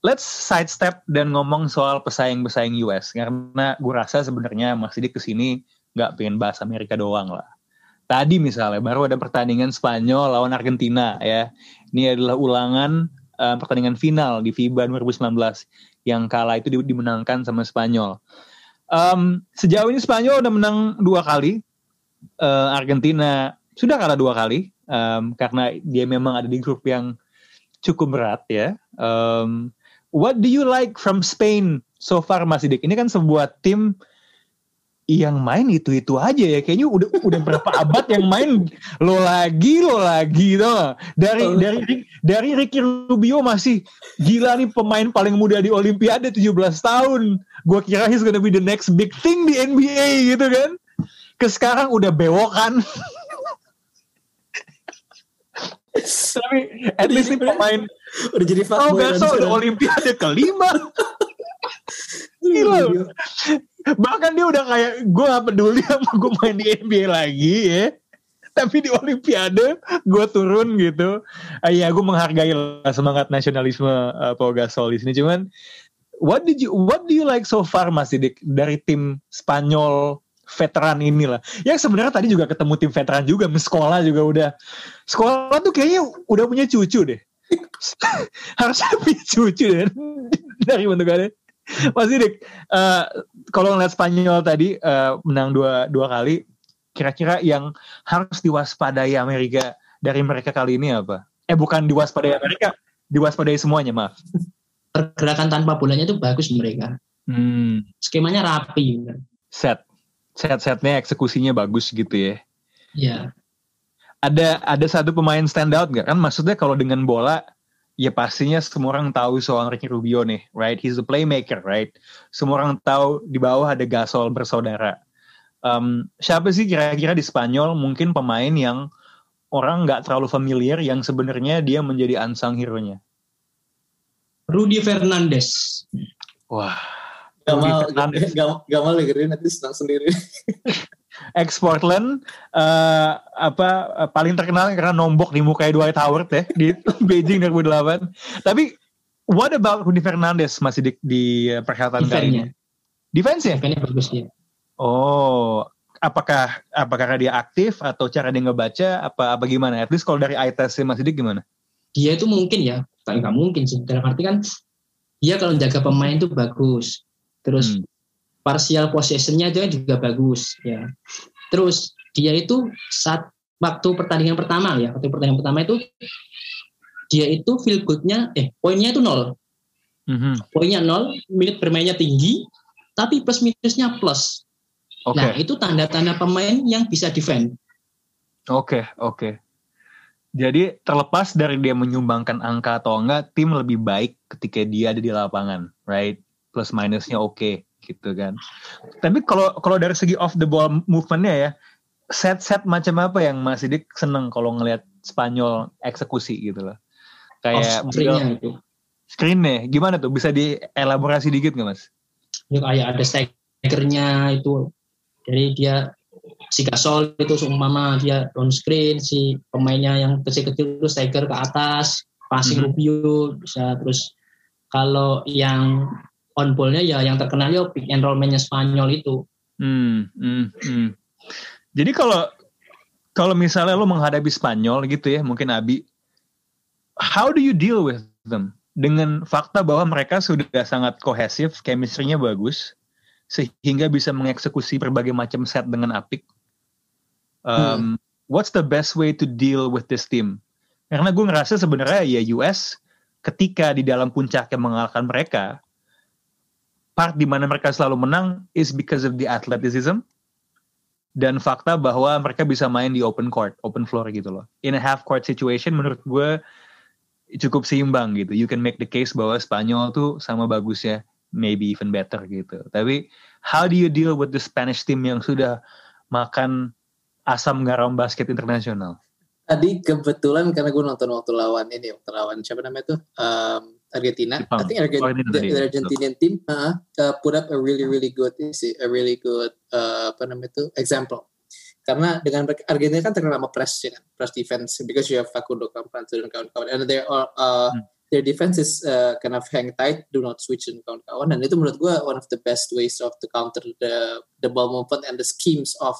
let's sidestep dan ngomong soal pesaing-pesaing US karena gue rasa sebenarnya Mas Sidik ke sini nggak pengen bahas Amerika doang lah. Tadi misalnya baru ada pertandingan Spanyol lawan Argentina ya. Ini adalah ulangan uh, pertandingan final di FIBA 2019 yang kala itu di- dimenangkan sama Spanyol. Um, sejauh ini Spanyol udah menang dua kali, Uh, Argentina sudah kalah dua kali um, karena dia memang ada di grup yang cukup berat ya. Um, what do you like from Spain so far Mas Sidik? Ini kan sebuah tim yang main itu-itu aja ya. Kayaknya udah udah berapa abad yang main lo lagi lo lagi gak? Dari dari dari Ricky Rubio masih gila nih pemain paling muda di Olimpiade 17 tahun. Gua kira he's gonna be the next big thing di NBA gitu kan. Ke sekarang udah bewokan. Tapi at least nih pemain udah jadi Oh udah. Olimpiade kelima. Gila. Bahkan dia udah kayak gue gak peduli sama gue main di NBA lagi ya. Tapi di Olimpiade gue turun gitu. Ah, ya gue menghargai lah semangat nasionalisme uh, Pau Gasol di sini. Cuman what did you what do you like so far Mas Didik dari tim Spanyol veteran inilah. Yang sebenarnya tadi juga ketemu tim veteran juga, sekolah juga udah sekolah tuh kayaknya udah punya cucu deh. Harusnya punya cucu deh dari bentukannya. Mas Didik, eh, kalau ngeliat Spanyol tadi eh, menang dua dua kali, kira-kira yang harus diwaspadai Amerika dari mereka kali ini apa? Eh bukan diwaspadai Amerika, diwaspadai semuanya maaf. Pergerakan tanpa bolanya itu bagus mereka. Hmm, Skemanya rapi. set, set-setnya eksekusinya bagus gitu ya. Ya, Ada ada satu pemain standout nggak kan? Maksudnya kalau dengan bola ya pastinya semua orang tahu soal Ricky Rubio nih, right? He's the playmaker, right? Semua orang tahu di bawah ada Gasol bersaudara. Um, siapa sih kira-kira di Spanyol mungkin pemain yang orang nggak terlalu familiar yang sebenarnya dia menjadi unsung hero-nya? Rudy Fernandes. Wah, Gamal, Rudy Fernandes. Gamal, Gamal dengerin nanti senang sendiri. ex Portland eh, apa eh, paling terkenal karena nombok di muka Dwight Howard ya di Beijing 2008. Tapi what about Rudy Fernandez masih di, di eh, perhelatan kali ini? Defense ya? Defense-nya bagus ya. Oh, apakah apakah dia aktif atau cara dia ngebaca apa apa gimana? At least kalau dari eye test Mas Sidik gimana? Dia itu mungkin ya, tapi nggak mungkin sih. Dalam arti kan dia kalau jaga pemain itu bagus. Terus Hmm. Partial possession-nya itu juga bagus ya. Terus dia itu saat waktu pertandingan pertama ya, waktu pertandingan pertama itu dia itu feel good-nya eh poinnya itu nol. Mhm. Poinnya nol, menit bermainnya tinggi, tapi plus minusnya plus. Oke, Nah, itu tanda-tanda pemain yang bisa defend. oke, oke. Jadi terlepas dari dia menyumbangkan angka atau enggak, tim lebih baik ketika dia ada di lapangan, right? Plus minusnya oke, gitu kan. Tapi kalau kalau dari segi off the ball movementnya ya, set-set macam apa yang Mas Sidik seneng kalau ngelihat Spanyol eksekusi gitu loh. Kayak Off screen-nya itu. screen-nya, gimana tuh? Bisa dielaborasi dikit nggak Mas? Itu kayak ada staggernya itu. Jadi dia si Gasol itu seumpama dia on screen si pemainnya yang kecil-kecil itu striker ke atas passing Mhm. Rubio bisa terus kalau yang on ballnya ya yang terkenal ya pick and roll mainnya Spanyol itu Hmm, hmm, hmm. Jadi kalau kalau misalnya lo menghadapi Spanyol gitu ya, mungkin Abi, how do you deal with them? Dengan fakta bahwa mereka sudah sangat kohesif, chemistry-nya bagus, sehingga bisa mengeksekusi berbagai macam set dengan apik. Um, What's the best way to deal with this team? Karena gue ngerasa sebenarnya ya US ketika di dalam puncaknya mengalahkan mereka, part di mana mereka selalu menang is because of the athleticism dan fakta bahwa mereka bisa main di open court, open floor gitu loh. In a half court situation menurut gue cukup seimbang gitu. You can make the case bahwa Spanyol tuh sama bagusnya, maybe even better gitu. Tapi how do you deal with the Spanish team yang sudah makan asam garam basket internasional? Tadi kebetulan karena gue nonton waktu lawan ini, waktu lawan siapa namanya tuh um, Argentina. Jepang. I think Oh, ini the, the Argentinian team uh, uh, put up a really really good a really good uh, apa namanya itu example. Karena dengan Argentina kan terkenal sama press ya kan, press defense because you have Facundo Campazzo dan kawan-kawan. And their uh, uh, Hmm. their defense is uh, kind of hang tight, do not switch dan kawan-kawan. Dan itu menurut gue one of the best ways of to counter the the ball movement and the schemes of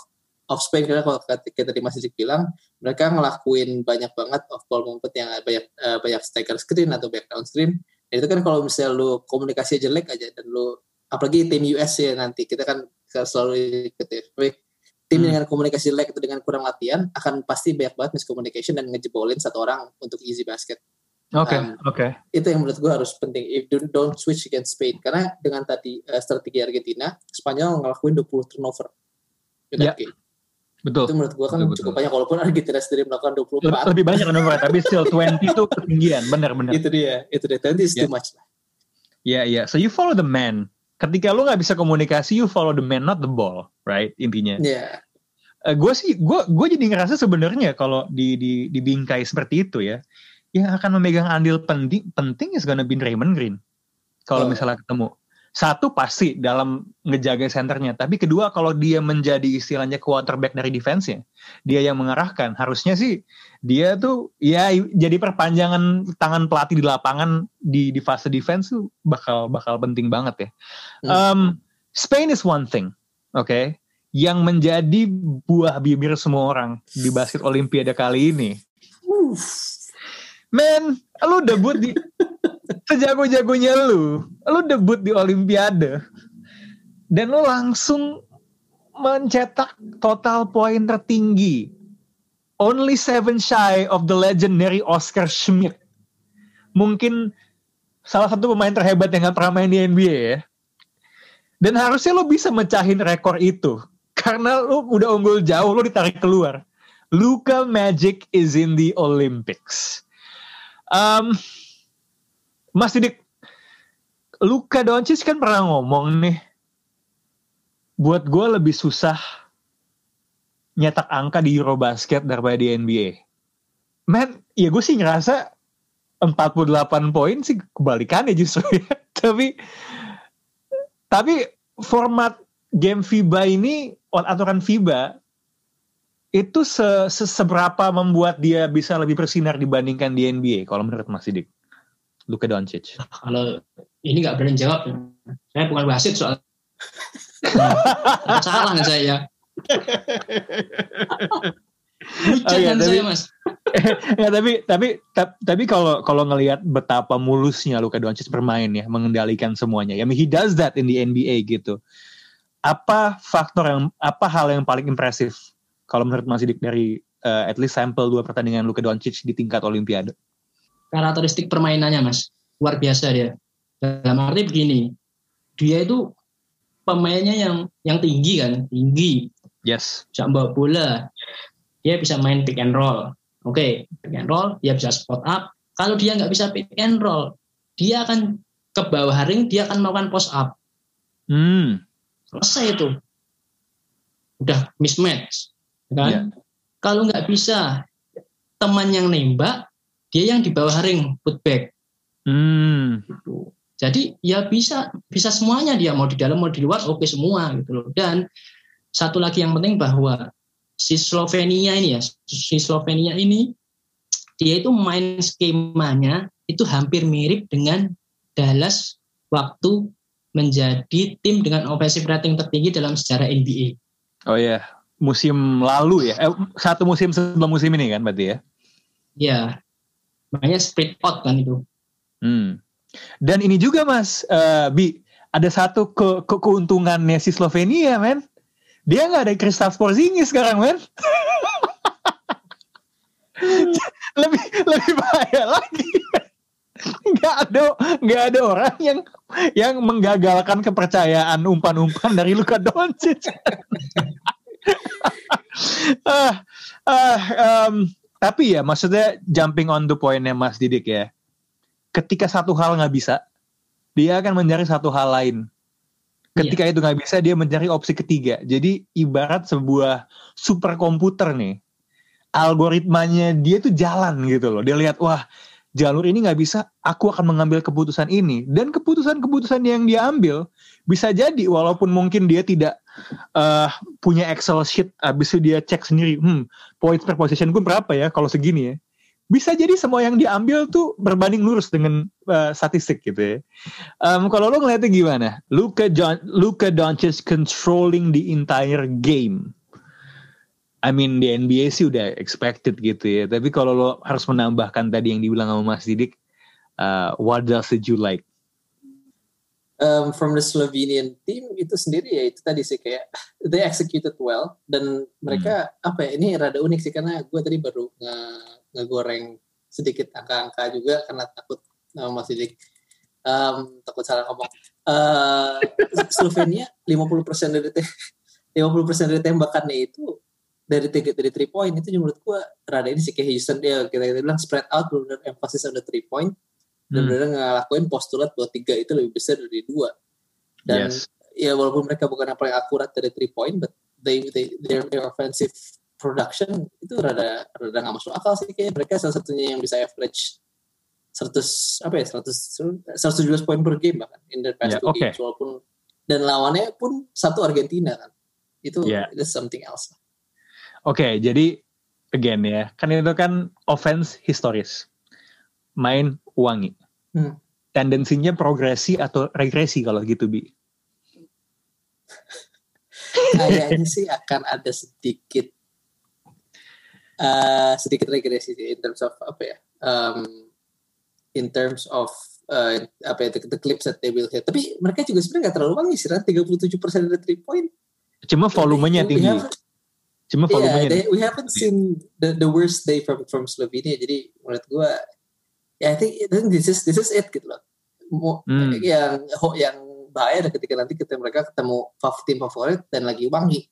of Spain karena kalau kayak tadi Mas Dik bilang mereka ngelakuin banyak banget off ball movement yang banyak eh, banyak stiker screen atau back downstream dan itu kan kalau misalnya lu komunikasi jelek aja dan lu apalagi tim US ya nanti kita kan selalu ikut ya tim Hmm. dengan komunikasi jelek itu dengan kurang latihan akan pasti banyak banget miscommunication dan ngejebolin satu orang untuk easy basket Oke, Um, oke. itu yang menurut gue harus penting if don't, don't switch against Spain karena dengan tadi eh, strategi Argentina Spanyol ngelakuin 20 turnover that Ya. game. Betul. itu menurut gue kan Betul, betul. cukup banyak walaupun Argentina sendiri melakukan 24 Lebih, banyak nomornya, tapi still 20 itu ketinggian, benar-benar. itu dia itu dia tadi is Ya. too much lah Iya, iya. So you follow the man. Ketika lu nggak bisa komunikasi, you follow the man, not the ball, right? Intinya. ya gue sih, gue gue jadi ngerasa sebenarnya kalau di, di di bingkai seperti itu ya, yang akan memegang andil penting penting is gonna be Raymond Green. Kalau Oh. misalnya ketemu. Satu pasti dalam ngejaga senternya, tapi kedua kalau dia menjadi istilahnya quarterback dari defense-nya, dia yang mengarahkan. Harusnya sih dia tuh ya jadi perpanjangan tangan pelatih di lapangan di di fase defense tuh bakal bakal penting banget ya. Hmm. Um, Spain is one thing, oke, yang menjadi buah bibir semua orang di basket Olimpiade kali ini. Men, lu debut di sejago-jagonya lu, lu debut di Olimpiade dan lu langsung mencetak total poin tertinggi. Only seven shy of the legendary Oscar Schmidt. Mungkin salah satu pemain terhebat yang gak pernah main di NBA ya. Dan harusnya lu bisa mecahin rekor itu. Karena lu udah unggul jauh, lu ditarik keluar. Luka Magic is in the Olympics. Um, Mas Didik, Luka Doncic kan pernah ngomong nih, buat gue lebih susah nyetak angka di Eurobasket daripada di NBA. Man, ya gue sih ngerasa 48 poin sih kebalikannya justru ya. tapi tapi format game FIBA ini aturan FIBA itu se, se- seberapa membuat dia bisa lebih bersinar dibandingkan di NBA kalau menurut Mas Sidik? Luka Doncic. kalau ini nggak berani jawab saya bukan wasit soal salah nih saya Lucu Oh iya, kan tapi- saya mas ya, tapi tapi ta- tapi kalau kalau ngelihat betapa mulusnya Luka Doncic bermain ya, mengendalikan semuanya. Ya, I mean, he does that in the NBA gitu. Apa faktor yang apa hal yang paling impresif kalau menurut Mas Sidik dari eh, at least sampel dua pertandingan Luka Doncic di tingkat Olimpiade? karakteristik permainannya mas. Luar biasa dia. Dalam arti begini dia itu pemainnya yang yang tinggi kan? Tinggi. Yes. bisa bawa bola. Dia bisa main pick and roll. Oke pick and roll dia bisa spot up. Kalau dia nggak bisa pick and roll dia akan ke bawah ring dia akan melakukan post up. Hmm. selesai itu. Udah mismatch kan Iya. kalau nggak bisa teman yang nembak dia yang di bawah ring putback Hmm. gitu. Jadi ya bisa bisa semuanya dia mau di dalam mau di luar oke semua gitu loh. Dan satu lagi yang penting bahwa si Slovenia ini ya, si Slovenia ini dia itu main skemanya itu hampir mirip dengan Dallas waktu menjadi tim dengan offensive rating tertinggi dalam sejarah NBA. Oh iya, musim lalu ya. Eh, satu musim sebelum musim ini kan berarti ya. Ya, makanya split out kan itu. Hmm. Dan ini juga Mas uh, Bi, ada satu ke, ke keuntungannya si Slovenia, men. Dia nggak ada Kristaps Porzingis sekarang, men. lebih lebih bahaya lagi. Nggak ada nggak ada orang yang yang menggagalkan kepercayaan umpan-umpan dari Luka Doncic. uh, uh, um, tapi ya maksudnya jumping on the pointnya Mas Didik ya. Ketika satu hal nggak bisa, dia akan mencari satu hal lain. Ketika yeah. itu nggak bisa, dia mencari opsi ketiga. Jadi ibarat sebuah superkomputer nih, algoritmanya dia tuh jalan gitu loh. Dia lihat wah jalur ini nggak bisa, aku akan mengambil keputusan ini. Dan keputusan-keputusan yang dia ambil bisa jadi walaupun mungkin dia tidak uh, punya Excel sheet, abis itu dia cek sendiri, hmm, points per position gue berapa ya kalau segini ya bisa jadi semua yang diambil tuh berbanding lurus dengan uh, statistik gitu ya. Um, kalau lo ngeliatnya gimana? Luka John, Luka Doncic controlling the entire game. I mean di NBA sih udah expected gitu ya. Tapi kalau lo harus menambahkan tadi yang dibilang sama Mas Didik, uh, what else did you like? Um, from the Slovenian team itu sendiri ya itu tadi sih kayak they executed well dan mereka hmm. apa ya ini rada unik sih karena gue tadi baru nge ngegoreng sedikit angka-angka juga karena takut uh, Mas Didik um, takut salah ngomong. Uh, Slovenia 50% dari te 50% dari tembakannya itu dari tiga dari three point itu menurut gua rada ini sih kayak Houston dia kita, kita bilang spread out benar emphasis on the three point dan hmm. benar ngelakuin postulat bahwa tiga itu lebih besar dari dua dan yes. ya walaupun mereka bukan apa yang akurat dari three point but they they their, their offensive production itu rada rada nggak masuk akal sih kayak mereka salah satunya yang bisa average 100 apa ya 100 117 poin per game bahkan in the past yeah, two okay. games walaupun dan lawannya pun satu Argentina kan itu yeah. itu something else. Oke, okay, jadi again ya, kan itu kan offense historis, main wangi. Hmm. Tendensinya progresi atau regresi kalau gitu bi? Kayaknya sih akan ada sedikit uh, sedikit regresi sih in terms of apa ya um, in terms of uh, apa ya the, the clips that they will hit tapi mereka juga sebenarnya nggak terlalu wangi sih kan 37 persen dari three point cuma volumenya tinggi cuma iya, volumenya yeah, they, we haven't seen the, the worst day from from Slovenia jadi menurut gue ya I think, I think this is this is it gitu loh hmm. yang yang bahaya ketika nanti kita mereka ketemu tim favorit dan lagi wangi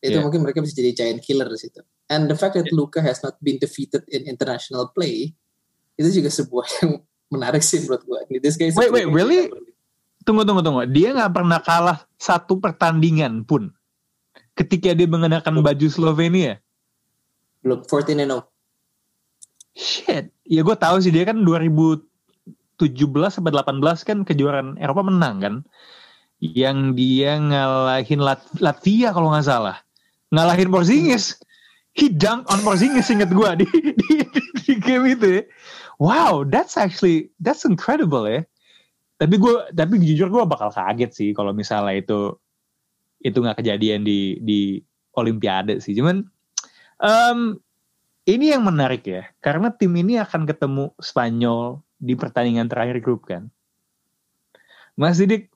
itu yeah. mungkin mereka bisa jadi giant killer di situ. And the fact that yeah. Luka has not been defeated in international play itu juga sebuah yang menarik sih menurut gue. This guy wait, wait, really? Tunggu, tunggu, tunggu. Dia nggak pernah kalah satu pertandingan pun ketika dia mengenakan baju Slovenia. Belum, 14 and 0. Shit. Ya gue tahu sih dia kan 2017 sampai 18 kan kejuaraan Eropa menang kan. Yang dia ngalahin Lat Latvia kalau nggak salah ngalahin Porzingis. He dunk on Porzingis inget gue di, di, di game itu ya. Wow, that's actually that's incredible ya. Tapi gue tapi jujur gue bakal kaget sih kalau misalnya itu itu nggak kejadian di di Olimpiade sih. Cuman um, ini yang menarik ya, karena tim ini akan ketemu Spanyol di pertandingan terakhir grup kan. Mas Didik,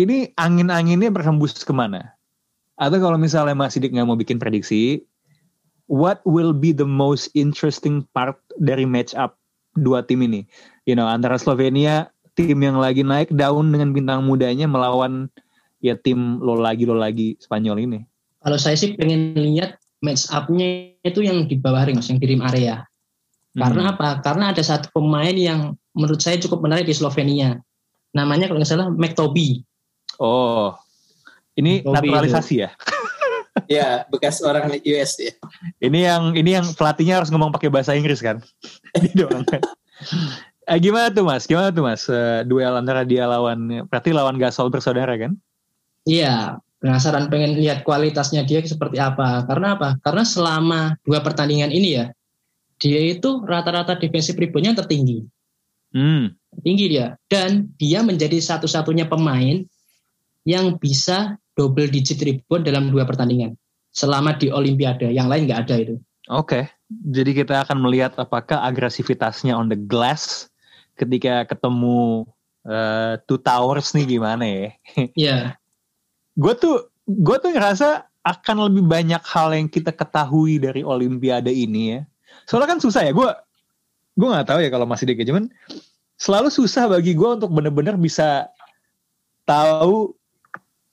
ini angin-anginnya berhembus ke mana? Atau kalau misalnya Mas Sidik nggak mau bikin prediksi, what will be the most interesting part dari match up dua tim ini? You know, antara Slovenia, tim yang lagi naik daun dengan bintang mudanya melawan ya tim lo lagi lo lagi Spanyol ini. Kalau saya sih pengen lihat match up-nya itu yang di bawah ring, yang di rim area. Karena hmm. apa? Karena ada satu pemain yang menurut saya cukup menarik di Slovenia. Namanya kalau nggak salah McToby. Oh, ini Bobby naturalisasi ya? ya, bekas orang US ya. Ini yang ini yang pelatihnya harus ngomong pakai bahasa Inggris kan? Ini doang kan. Eh, gimana tuh mas? Gimana tuh mas? Uh, duel antara dia lawan, berarti lawan Gasol bersaudara kan? Iya, penasaran pengen lihat kualitasnya dia seperti apa. Karena apa? Karena selama dua pertandingan ini ya, dia itu rata-rata defensive reboundnya tertinggi. Hmm. Tinggi dia. Dan dia menjadi satu-satunya pemain yang bisa double digit rebound dalam dua pertandingan. Selama di Olimpiade. Yang lain nggak ada itu. Oke. Jadi kita akan melihat apakah agresivitasnya on the glass ketika ketemu uh, Two Towers nih gimana ya. Iya. Gue tuh gue tuh ngerasa akan lebih banyak hal yang kita ketahui dari Olimpiade ini ya. Soalnya kan susah ya gue gue nggak tahu ya kalau masih deket cuman selalu susah bagi gue untuk bener-bener bisa tahu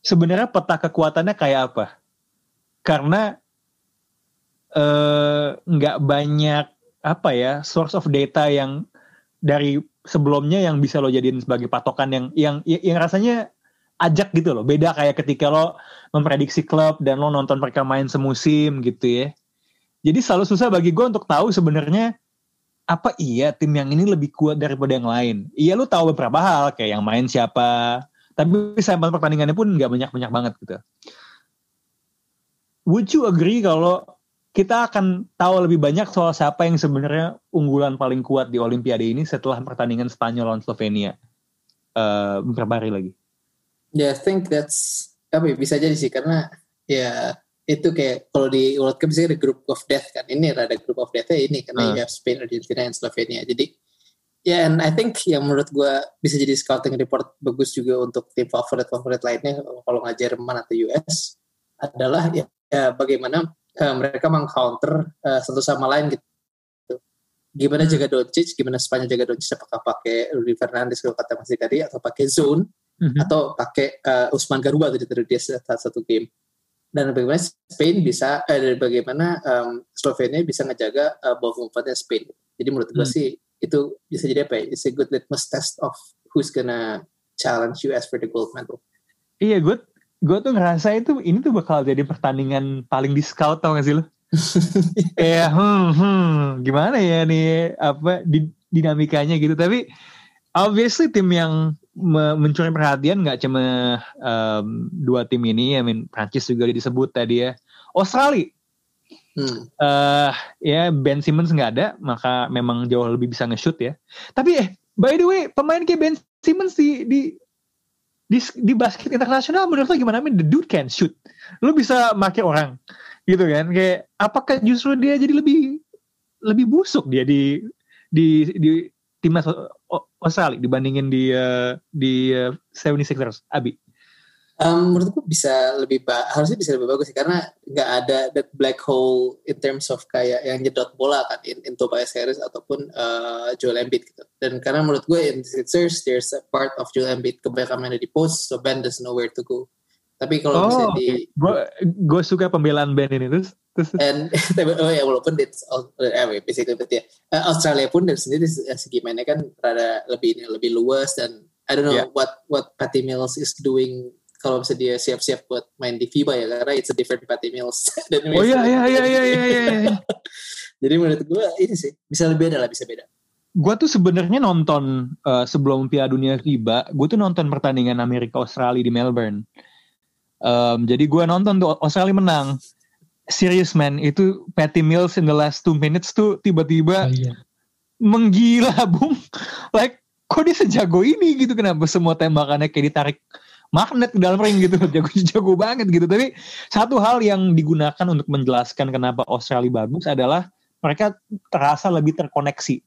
sebenarnya peta kekuatannya kayak apa. Karena eh, nggak uh, banyak apa ya source of data yang dari sebelumnya yang bisa lo jadiin sebagai patokan yang yang yang rasanya ajak gitu loh. Beda kayak ketika lo memprediksi klub dan lo nonton mereka main semusim gitu ya. Jadi selalu susah bagi gue untuk tahu sebenarnya apa iya tim yang ini lebih kuat daripada yang lain. Iya lo tahu beberapa hal kayak yang main siapa. Tapi sampel pertandingannya pun nggak banyak-banyak banget gitu. Would you agree kalau kita akan tahu lebih banyak soal siapa yang sebenarnya unggulan paling kuat di Olimpiade ini setelah pertandingan Spanyol lawan Slovenia uh, beberapa hari lagi? Yeah, I think that's apa ya, bisa jadi sih karena ya itu kayak kalau di World Cup bisa ada group of death kan ini ada group of death ini karena uh. you have Spain, Argentina, dan Slovenia. Jadi ya yeah, and I think yang menurut gue bisa jadi scouting report bagus juga untuk tim favorit favorit lainnya kalau nggak Jerman atau US adalah ya, ya bagaimana uh, mereka mengcounter uh, satu sama lain gitu. Gimana jaga Doncic, gimana Spanyol jaga Doncic apakah pakai Rudy Fernandez kalau kata Mas tadi atau pakai zone hmm atau pakai uh, Usman Garuba tadi terus dia satu game. Dan bagaimana Spain bisa eh, dan bagaimana um, Slovenia bisa ngejaga uh, ball movementnya Spain. Jadi menurut gue mm. sih itu bisa jadi apa ya? It's a good litmus test of who's gonna challenge US for the gold medal. Iya gue gue tuh ngerasa itu ini tuh bakal jadi pertandingan paling di scout tau gak sih lo ya hmm, hmm, gimana ya nih apa di, dinamikanya gitu. Tapi obviously tim yang mencuri perhatian nggak cuma um, dua tim ini, ya, I mean Prancis juga disebut tadi ya. Australia, hmm. uh, ya Ben Simmons nggak ada, maka memang jauh lebih bisa nge-shoot ya. Tapi eh, by the way, pemain kayak Ben Simmons di di di, di basket internasional menurut lo gimana? I mean, the dude can shoot. Lo bisa make orang, gitu kan? Kayak apakah justru dia jadi lebih lebih busuk dia di di di timnas Australia dibandingin di uh, di uh, 76ers Abi? Um, menurutku bisa lebih harusnya bisa lebih bagus sih karena nggak ada that black hole in terms of kayak yang nyedot bola kan in, in Tobias Harris ataupun uh, Joel Embiid gitu. Dan karena menurut gue in Sixers there's a part of Joel Embiid kebanyakan main di post so Ben doesn't know where to go. Tapi kalau oh, bisa di gue gue suka pembelaan Ben ini terus and oh ya walaupun it's eh, basically ya uh, Australia pun dari sendiri segi mainnya kan rada lebih ini lebih luas dan I don't know yeah. what what Patty Mills is doing kalau bisa dia siap-siap buat main di FIBA ya karena it's a different Patty Mills dan oh iya iya iya iya iya iya jadi menurut gue ini sih bisa lebih beda lah bisa beda gue tuh sebenarnya nonton uh, sebelum Piala Dunia tiba, gue tuh nonton pertandingan Amerika Australia di Melbourne. Um, jadi gue nonton tuh Australia menang. Serius man, itu Patty Mills in the last two minutes tuh tiba-tiba oh, iya. menggila bung. Like kok dia sejago ini gitu? Kenapa semua tembakannya kayak ditarik magnet ke dalam ring gitu? Jago jago banget gitu. Tapi satu hal yang digunakan untuk menjelaskan kenapa Australia bagus adalah mereka terasa lebih terkoneksi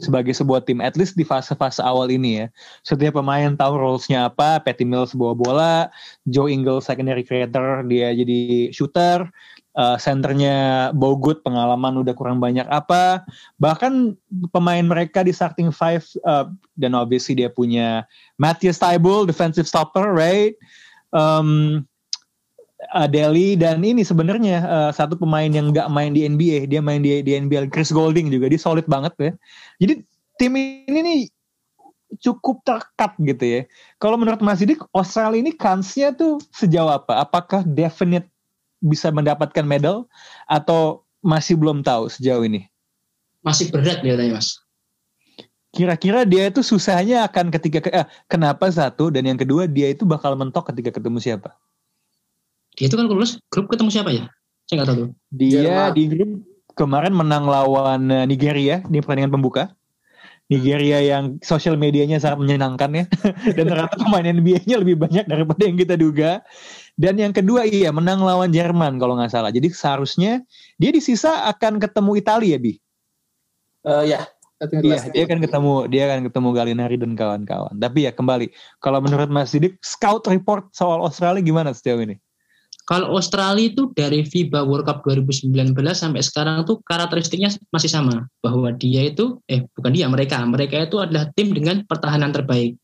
sebagai sebuah tim at least di fase-fase awal ini ya. Setiap pemain tahu roles-nya apa, Patty Mills bawa bola, Joe Ingles secondary creator, dia jadi shooter, uh, centernya Bogut pengalaman udah kurang banyak apa, bahkan pemain mereka di starting five uh, dan obviously dia punya Matthias Tybul defensive stopper, right? Um, uh, Delhi dan ini sebenarnya uh, satu pemain yang nggak main di NBA, dia main di, di NBL Chris Golding juga, dia solid banget ya. Jadi tim ini nih cukup terkat gitu ya. Kalau menurut Mas Didik, Australia ini kansnya tuh sejauh apa? Apakah definite bisa mendapatkan medal atau masih belum tahu sejauh ini? Masih berat dia tanya Mas. Kira-kira dia itu susahnya akan ketika eh, kenapa satu dan yang kedua dia itu bakal mentok ketika ketemu siapa? Dia itu kan lulus grup ketemu siapa ya? Saya nggak tahu tuh. Dia Jerman. di grup kemarin menang lawan eh, Nigeria di pertandingan pembuka. Nigeria yang sosial medianya sangat menyenangkan ya. Dan ternyata pemain NBA-nya lebih banyak daripada yang kita duga. Dan yang kedua iya menang lawan Jerman kalau nggak salah. Jadi seharusnya dia di sisa akan ketemu Italia Bi. Eh, ya, Iya, dia akan ketemu dia akan ketemu Galinari dan kawan-kawan. Tapi ya kembali, kalau menurut Mas Didik, scout report soal Australia gimana sejauh ini? Kalau Australia itu dari FIBA World Cup 2019 sampai sekarang tuh karakteristiknya masih sama bahwa dia itu eh bukan dia mereka mereka itu adalah tim dengan pertahanan terbaik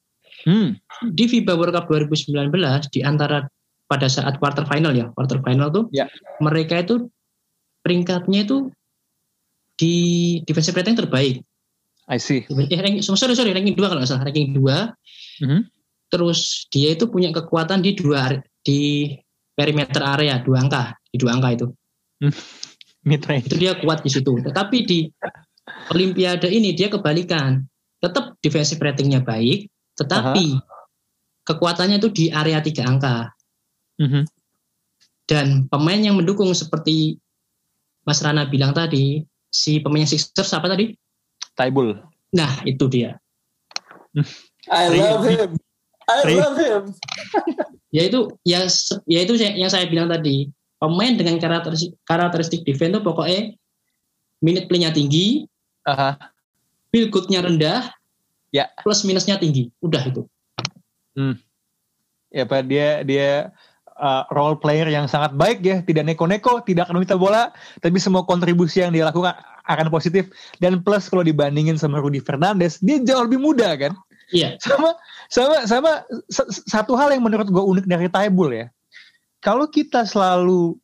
Hmm, di FIBA World Cup 2019 di antara pada saat quarter final ya quarter final tuh Ya. mereka itu peringkatnya itu di defensive rating terbaik I see. eh, ranking, sorry sorry ranking dua kalau nggak salah ranking dua Mhm. terus dia itu punya kekuatan di dua di perimeter area dua angka di dua angka itu range. itu dia kuat di situ. Tetapi di Olimpiade ini dia kebalikan. Tetap defensive ratingnya baik, tetapi kekuatannya itu di area tiga angka. Mhm. Dan pemain yang mendukung seperti Mas Rana bilang tadi, si pemain Sixers apa tadi? Taibul. Nah itu dia. I love him. I love him. Yaitu ya yaitu yang saya bilang tadi. Pemain dengan karakteristik, karakteristik defense itu pokoknya minute play-nya tinggi, Aha. feel good-nya rendah, Ya. plus minusnya tinggi. Udah itu. Ya Pak, dia dia uh, role player yang sangat baik ya, tidak neko-neko, tidak akan minta bola, tapi semua kontribusi yang dia lakukan akan positif dan plus kalau dibandingin sama Rudy Fernandez, dia jauh lebih muda kan? Iya. sama sama sama satu hal yang menurut gue unik dari Taibul ya. Kalau kita selalu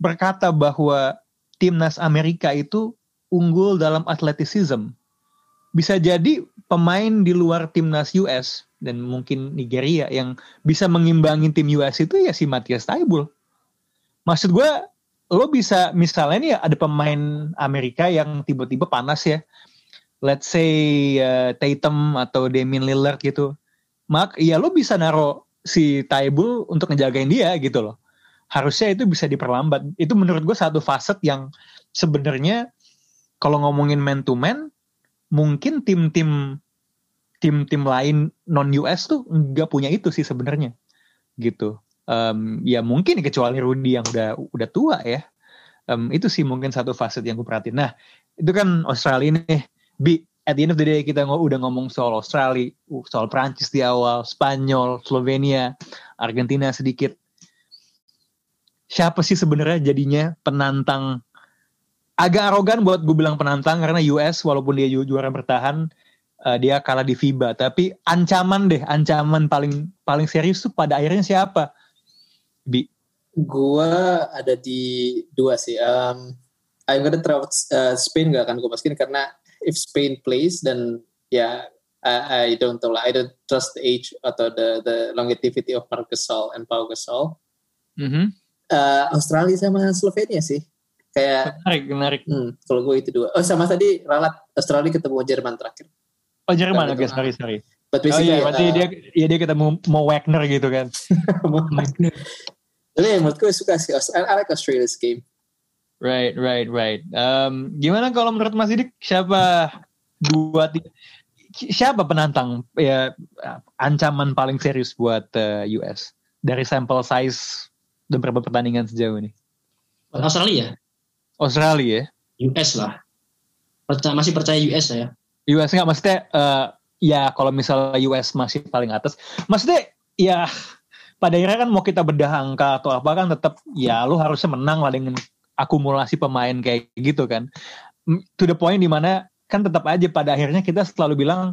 berkata bahwa timnas Amerika itu unggul dalam atletisism, bisa jadi pemain di luar timnas US dan mungkin Nigeria yang bisa mengimbangi tim US itu ya si Matias Taibul. Maksud gue, lo bisa misalnya nih ada pemain Amerika yang tiba-tiba panas ya, let's say uh, Tatum atau Damian Lillard gitu. Mak, ya lo bisa naro si Taibul untuk ngejagain dia gitu loh. Harusnya itu bisa diperlambat. Itu menurut gue satu facet yang sebenarnya kalau ngomongin man to man, mungkin tim-tim tim-tim lain non US tuh nggak punya itu sih sebenarnya gitu. Em, ya mungkin kecuali Rudy yang udah udah tua ya. Em, itu sih mungkin satu facet yang gue perhatiin. Nah itu kan Australia nih. Bi, at the end of the day kita udah ngomong soal Australia, uh, soal Prancis di awal, Spanyol, Slovenia, Argentina sedikit. Siapa sih sebenarnya jadinya penantang agak arogan buat gue bilang penantang karena US walaupun dia ju- juara bertahan eh, dia kalah di FIBA tapi ancaman deh ancaman paling paling serius tuh pada akhirnya siapa Bi Gua ada di dua sih. Um, I'm gonna throw uh, Spain gak akan gue masukin karena if Spain plays dan ya I, I don't know lah. I don't trust the age atau the the longevity of Marc Gasol and Pau Gasol. Mhm. Uh, Australia sama Slovenia sih. Kayak menarik menarik hmm, kalau gue itu dua. Oh sama tadi ralat Australia ketemu Jerman terakhir. oh Jerman oke itu, sorry sorry But oh iya berarti uh, dia ya dia ketemu mau Wagner gitu kan tapi menurut gue suka sih. I like Australia's game. Right right right. Em, gimana kalau menurut Mas Didik? Siapa dua tiga siapa penantang ya ancaman paling serius buat eh, US dari sampel size beberapa pertandingan sejauh ini? Australia, Australia. Ya US lah. Percaya, masih percaya US saya. US nggak maksudnya eh, ya kalau misalnya US masih paling atas. Maksudnya ya pada akhirnya kan mau kita bedah angka atau apa kan tetap ya lu harusnya menang lah dengan akumulasi pemain kayak gitu kan to the point di mana kan tetap aja pada akhirnya kita selalu bilang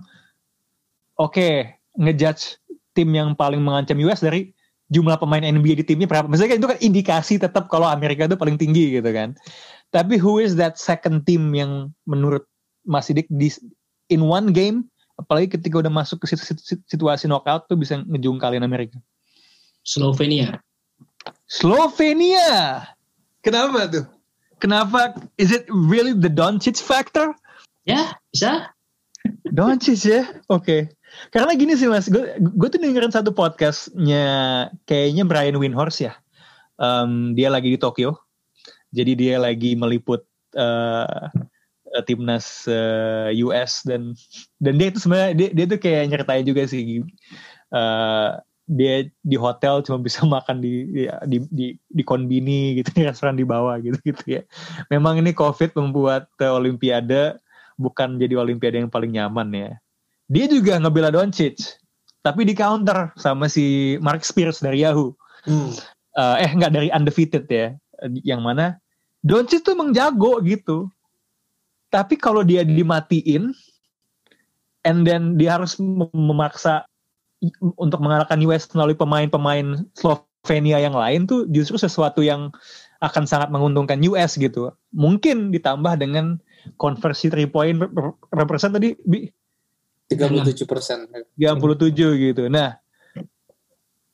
oke ngejudge tim yang paling mengancam US dari jumlah pemain NBA di timnya berapa maksudnya itu kan indikasi tetap kalau Amerika itu paling tinggi gitu kan tapi who is that second team yang menurut Mas Sidik di in one game apalagi ketika udah masuk ke situ- situ- situasi knockout tuh bisa ngejungkalin Amerika. Slovenia. Slovenia. Kenapa tuh? Kenapa? Is it really the Doncic factor? Ya, bisa. Doncic ya? Oke. Karena gini sih mas, gue gue tuh dengerin satu podcastnya kayaknya Brian Windhorst ya. um, dia lagi di Tokyo. Jadi dia lagi meliput uh, timnas uh, US dan dan dia itu sebenarnya dia, dia tuh kayak nyertain juga sih uh, dia di hotel cuma bisa makan di di di, di konbini gitu di restoran di bawah gitu gitu ya. Memang ini COVID membuat uh, Olimpiade bukan jadi Olimpiade yang paling nyaman ya. Dia juga ngebela Doncic, tapi di counter sama si Mark Spears dari Yahoo. Hmm. Uh, eh nggak dari Undefeated ya, yang mana Doncic tuh emang jago gitu. Tapi kalau dia dimatiin, and then dia harus memaksa untuk mengalahkan US melalui pemain-pemain Slovenia yang lain tuh justru sesuatu yang akan sangat menguntungkan US gitu. Mungkin ditambah dengan konversi 3 point represent tadi bi 37 persen. 37 gitu. Nah,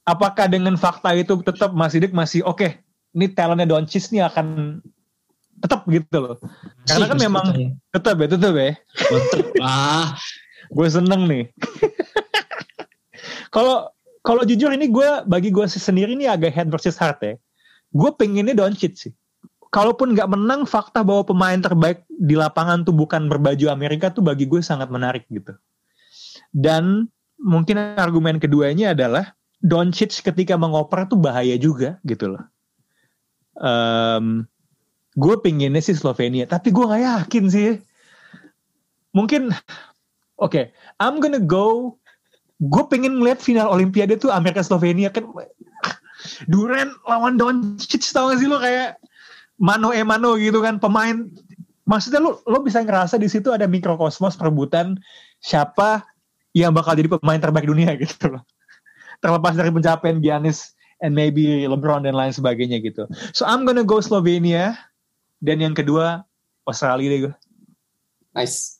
apakah dengan fakta itu tetap masih dik masih oke? Okay, ini talentnya Doncic nih akan tetap gitu loh. Karena kan memang tetap ya, tetap ya. Tetap ah. gue seneng nih. Kalau kalau jujur ini gue bagi gue sendiri ini agak head versus heart ya. Gue pengennya Doncic sih. Kalaupun nggak menang, fakta bahwa pemain terbaik di lapangan tuh bukan berbaju Amerika tuh bagi gue sangat menarik gitu. Dan mungkin argumen keduanya adalah Doncic ketika mengoper tuh bahaya juga gitu loh. Um, gue pinginnya sih Slovenia tapi gue nggak yakin sih mungkin oke okay, I'm gonna go gue pengen ngeliat final Olimpiade tuh Amerika Slovenia kan. Duren lawan Doncic tau gak sih lo? Kayak mano e mano gitu kan pemain. Maksudnya lo lo bisa ngerasa di situ ada mikrokosmos perebutan siapa yang bakal jadi pemain terbaik dunia gitu loh. Terlepas dari pencapaian Giannis and maybe LeBron dan lain sebagainya gitu. So I'm gonna go Slovenia. Dan yang kedua Australia deh gue nice.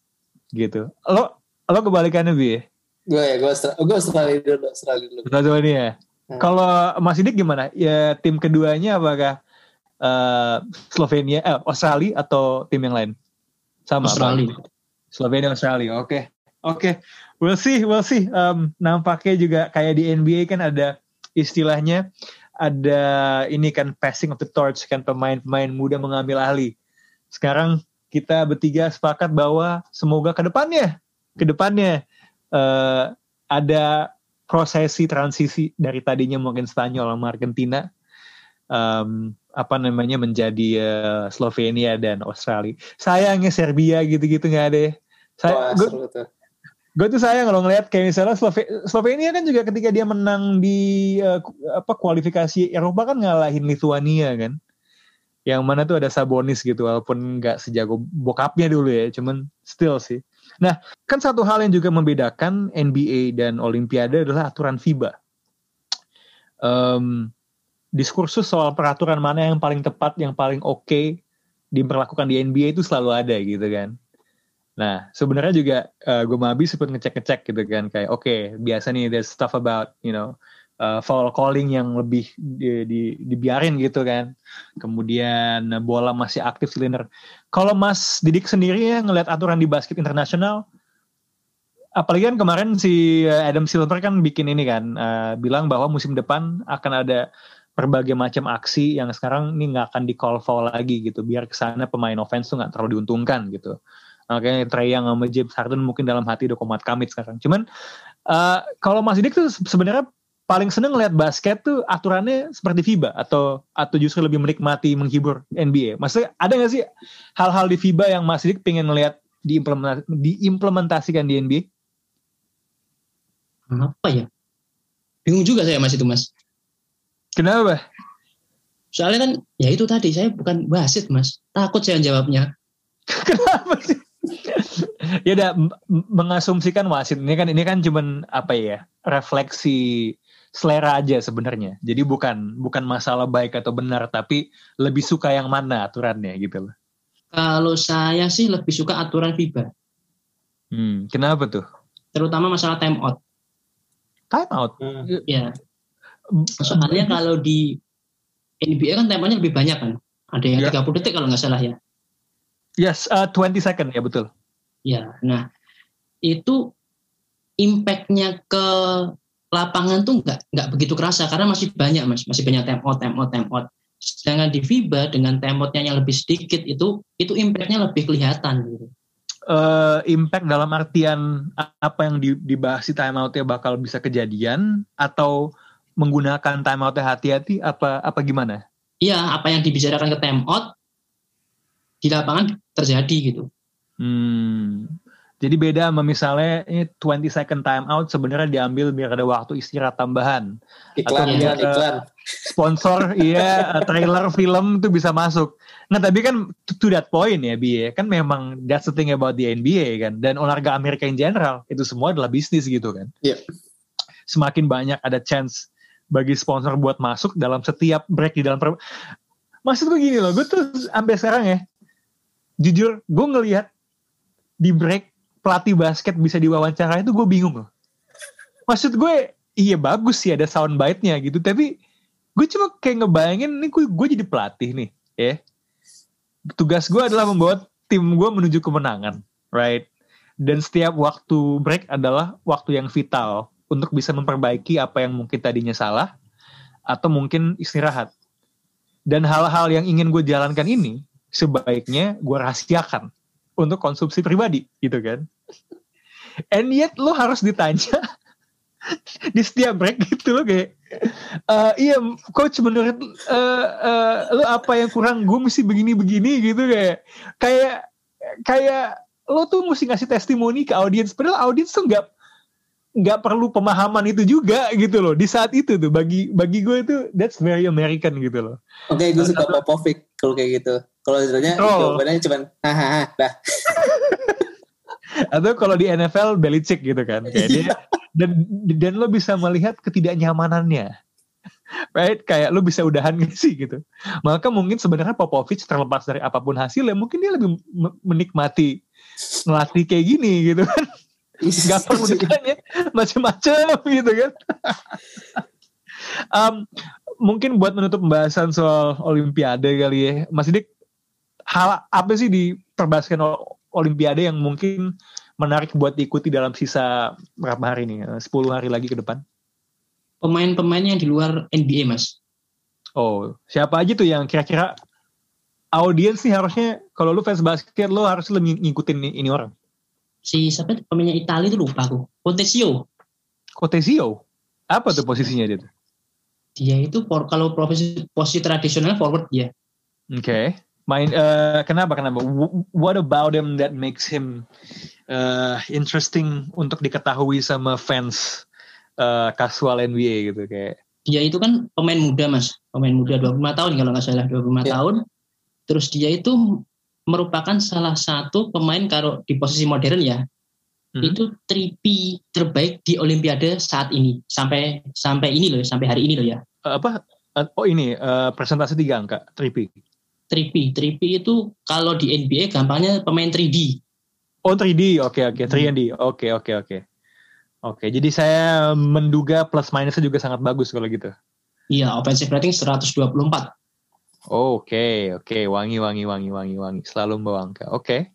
Gitu. Lo lo kebalikannya bi gue ya gue Australia, gue Australia dulu Australia dulu Australia ya hmm. kalau Mas Didik gimana ya tim keduanya apakah uh, Slovenia eh, Australia atau tim yang lain sama Australia apa? Slovenia Australia oke okay. oke okay. we'll see we'll see um, nampaknya juga kayak di NBA kan ada istilahnya ada ini kan passing of the torch kan pemain-pemain muda mengambil alih. Sekarang kita bertiga sepakat bahwa semoga ke depannya, ke depannya uh, ada prosesi transisi dari tadinya mungkin Spanyol sama Argentina um, apa namanya menjadi uh, Slovenia dan Australia. Sayangnya Serbia gitu-gitu nggak ada. Ya. Saya, Wah, gue tuh sayang kalau ngeliat kayak misalnya Slove Slovenia kan juga ketika dia menang di uh, apa kualifikasi Eropa kan ngalahin Lithuania kan yang mana tuh ada Sabonis gitu walaupun nggak sejago bokapnya dulu ya cuman still sih nah kan satu hal yang juga membedakan NBA dan Olimpiade adalah aturan FIBA um, diskursus soal peraturan mana yang paling tepat yang paling oke okay diberlakukan di NBA itu selalu ada gitu kan. Nah, sebenarnya juga uh, gue mabi sempat ngecek-ngecek gitu kan kayak oke, okay, biasa nih there's stuff about, you know, uh, foul calling yang lebih di, di, dibiarin gitu kan. Kemudian bola masih aktif silinder. Kalau Mas Didik sendiri ya ngelihat aturan di basket internasional apalagi kan kemarin si Adam Silver kan bikin ini kan uh, bilang bahwa musim depan akan ada berbagai macam aksi yang sekarang ini nggak akan di call foul lagi gitu biar ke sana pemain offense tuh nggak terlalu diuntungkan gitu Makanya Trey Young sama James Harden mungkin dalam hati udah komat kamit sekarang. Cuman uh, kalau Mas Didik tuh sebenarnya paling seneng ngeliat basket tuh aturannya seperti FIBA atau atau justru lebih menikmati menghibur NBA. Maksudnya ada gak sih hal-hal di FIBA yang Mas Didik pengen ngeliat diimplementasi, diimplementasikan di NBA? Apa ya? Bingung juga saya mas itu mas. Kenapa? Soalnya kan ya itu tadi saya bukan wasit mas. Takut saya jawabnya. Kenapa sih? ya udah mengasumsikan wasit ini kan ini kan cuman apa ya refleksi selera aja sebenarnya. Jadi bukan bukan masalah baik atau benar tapi lebih suka yang mana aturannya gitu loh. Kalau saya sih lebih suka aturan FIBA. Hmm, kenapa tuh? Terutama masalah time out. Time out? Hmm. ya soalnya kalau di NBA kan temanya lebih banyak kan? Ada yang ya. 30 detik kalau nggak salah ya. Yes, uh, 20 second ya betul. Ya, nah itu impactnya ke lapangan tuh nggak nggak begitu kerasa karena masih banyak mas, masih banyak time out, time out, time out. Sedangkan di FIBA dengan time outnya yang lebih sedikit itu itu impactnya lebih kelihatan gitu. Eh, impact dalam artian apa yang di- dibahas di timeoutnya bakal bisa kejadian atau menggunakan timeoutnya hati-hati apa apa gimana? Iya, apa yang dibicarakan ke time out di lapangan terjadi gitu. Hmm. Jadi beda sama misalnya ini 20 second time out sebenarnya diambil biar ada waktu istirahat tambahan. Iklan, Atau iklan, dia, iklan. Sponsor iya trailer film itu bisa masuk. Nah tapi kan to, to that point ya Bi ya, kan memang that's the thing about the NBA kan dan olahraga Amerika in general itu semua adalah bisnis gitu kan. Iya. Semakin banyak ada chance bagi sponsor buat masuk dalam setiap break di dalam per... Maksud gue gini loh, gue tuh sampai sekarang ya, jujur gue ngelihat di break pelatih basket bisa diwawancara itu gue bingung loh. Maksud gue iya bagus sih ada soundbite-nya gitu, tapi gue cuma kayak ngebayangin nih gue, gue jadi pelatih nih, ya. Tugas gue adalah membawa tim gue menuju kemenangan, right? Dan setiap waktu break adalah waktu yang vital untuk bisa memperbaiki apa yang mungkin tadinya salah atau mungkin istirahat. Dan hal-hal yang ingin gue jalankan ini sebaiknya gue rahasiakan untuk konsumsi pribadi gitu kan. And yet lo harus ditanya di setiap break gitu lo kayak "Eh, iya coach menurut eh, eh, lo apa yang kurang? Gue mesti begini begini gitu kayak. Kayak kayak lo tuh mesti ngasih testimoni ke audiens. Padahal audiens tuh nggak nggak perlu pemahaman itu juga gitu loh di saat itu tuh. Bagi bagi gue itu that's very American gitu loh. Oke, gue suka Popovic kalau kayak gitu. Kalau sebenarnya Oh. jawabannya cuma hahaha, dah. atau kalau di NFL Belichick gitu kan. Kayak dia dan dan lo bisa melihat ketidaknyamanannya. Right? Kayak lo bisa udahan gak sih gitu. Maka mungkin sebenarnya Popovich terlepas dari apa pun hasilnya mungkin dia lebih me- menikmati ngelatih kayak gini gitu kan. Nggak perlu ditanya macam-macam gitu kan. Em, mungkin buat menutup pembahasan soal Olimpiade kali ya Mas Dik hal apa sih di perbasken o- Olimpiade yang mungkin menarik buat diikuti dalam sisa berapa hari? Eh, 10 hari lagi ke depan. Pemain-pemain yang di luar NBA mas. Oh, siapa aja tuh yang kira-kira audiens nih harusnya kalau lu fans basket lo harus lu ng- ngikutin ini, ini orang. Si siapa pemainnya Italia itu lupa aku. Contesio. Cotesio. Apa tuh posisinya dia tuh? Dia itu for, kalau posisi, posisi tradisional forward dia. Oke. Main eh, kenapa kenapa? Wh- What about him that makes him eh, interesting untuk diketahui sama fans eh, casual NBA gitu kayak. Dia itu kan pemain muda mas. Pemain muda 25 tahun kalau nggak salah 25 Ya. tahun. Terus dia itu merupakan salah satu pemain kalau di posisi modern ya. Hmm. Itu 3P terbaik di Olimpiade saat ini. Sampai sampai ini loh, sampai hari ini loh ya. Eh, apa? Eh, oh ini eh, presentasi tiga angka, 3P. 3P. 3P itu kalau di NBA gampangnya pemain 3D. Oh 3D, oke oke, 3D, oke oke oke. Oke, jadi saya menduga plus minusnya juga sangat bagus kalau gitu. Iya, offensive rating 124. Oke oke, wangi wangi wangi wangi wangi, selalu membawa angka. Oke.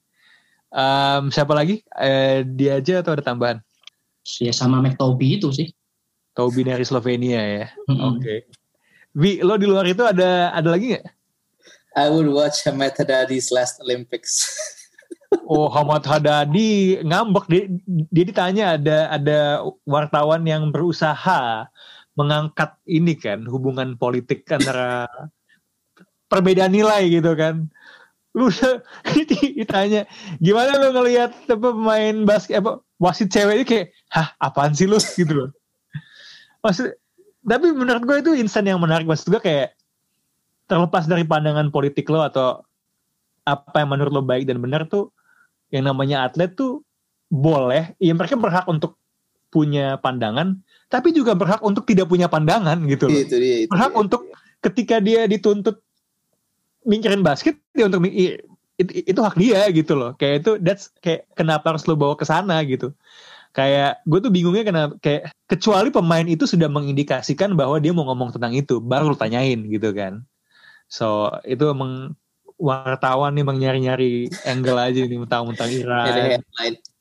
Em, siapa lagi? Eh, dia aja atau ada tambahan? Ya sama McToby itu sih. Toby dari Slovenia ya. Mm-mm. Oke. Vi, lo di luar itu ada ada lagi nggak? I would watch Hamad Haddadi's last Olympics. Oh, Hamad Hadadi ngambek dia, dia ditanya ada ada wartawan yang berusaha mengangkat ini kan hubungan politik antara perbedaan nilai gitu kan. Lu udah ditanya gimana lu ngelihat apa pemain basket apa wasit cewek itu kayak hah apaan sih lu gitu loh. Maksud tapi menurut gue itu insan yang menarik maksud gue kayak terlepas dari pandangan politik lo atau apa yang menurut lo baik dan benar tuh yang namanya atlet tuh boleh ya mereka berhak untuk punya pandangan tapi juga berhak untuk tidak punya pandangan gitu loh itu dia. Itu berhak dia. untuk ketika dia dituntut mikirin basket dia untuk mi- i- it- itu hak dia gitu loh. Kayak itu that's kayak kenapa harus lo bawa ke sana gitu. Kayak gue tuh bingungnya kenapa kayak kecuali pemain itu sudah mengindikasikan bahwa dia mau ngomong tentang itu baru lo tanyain gitu kan. So itu emang wartawan nih emang nyari-nyari angle aja nih mentang-mentang Iran.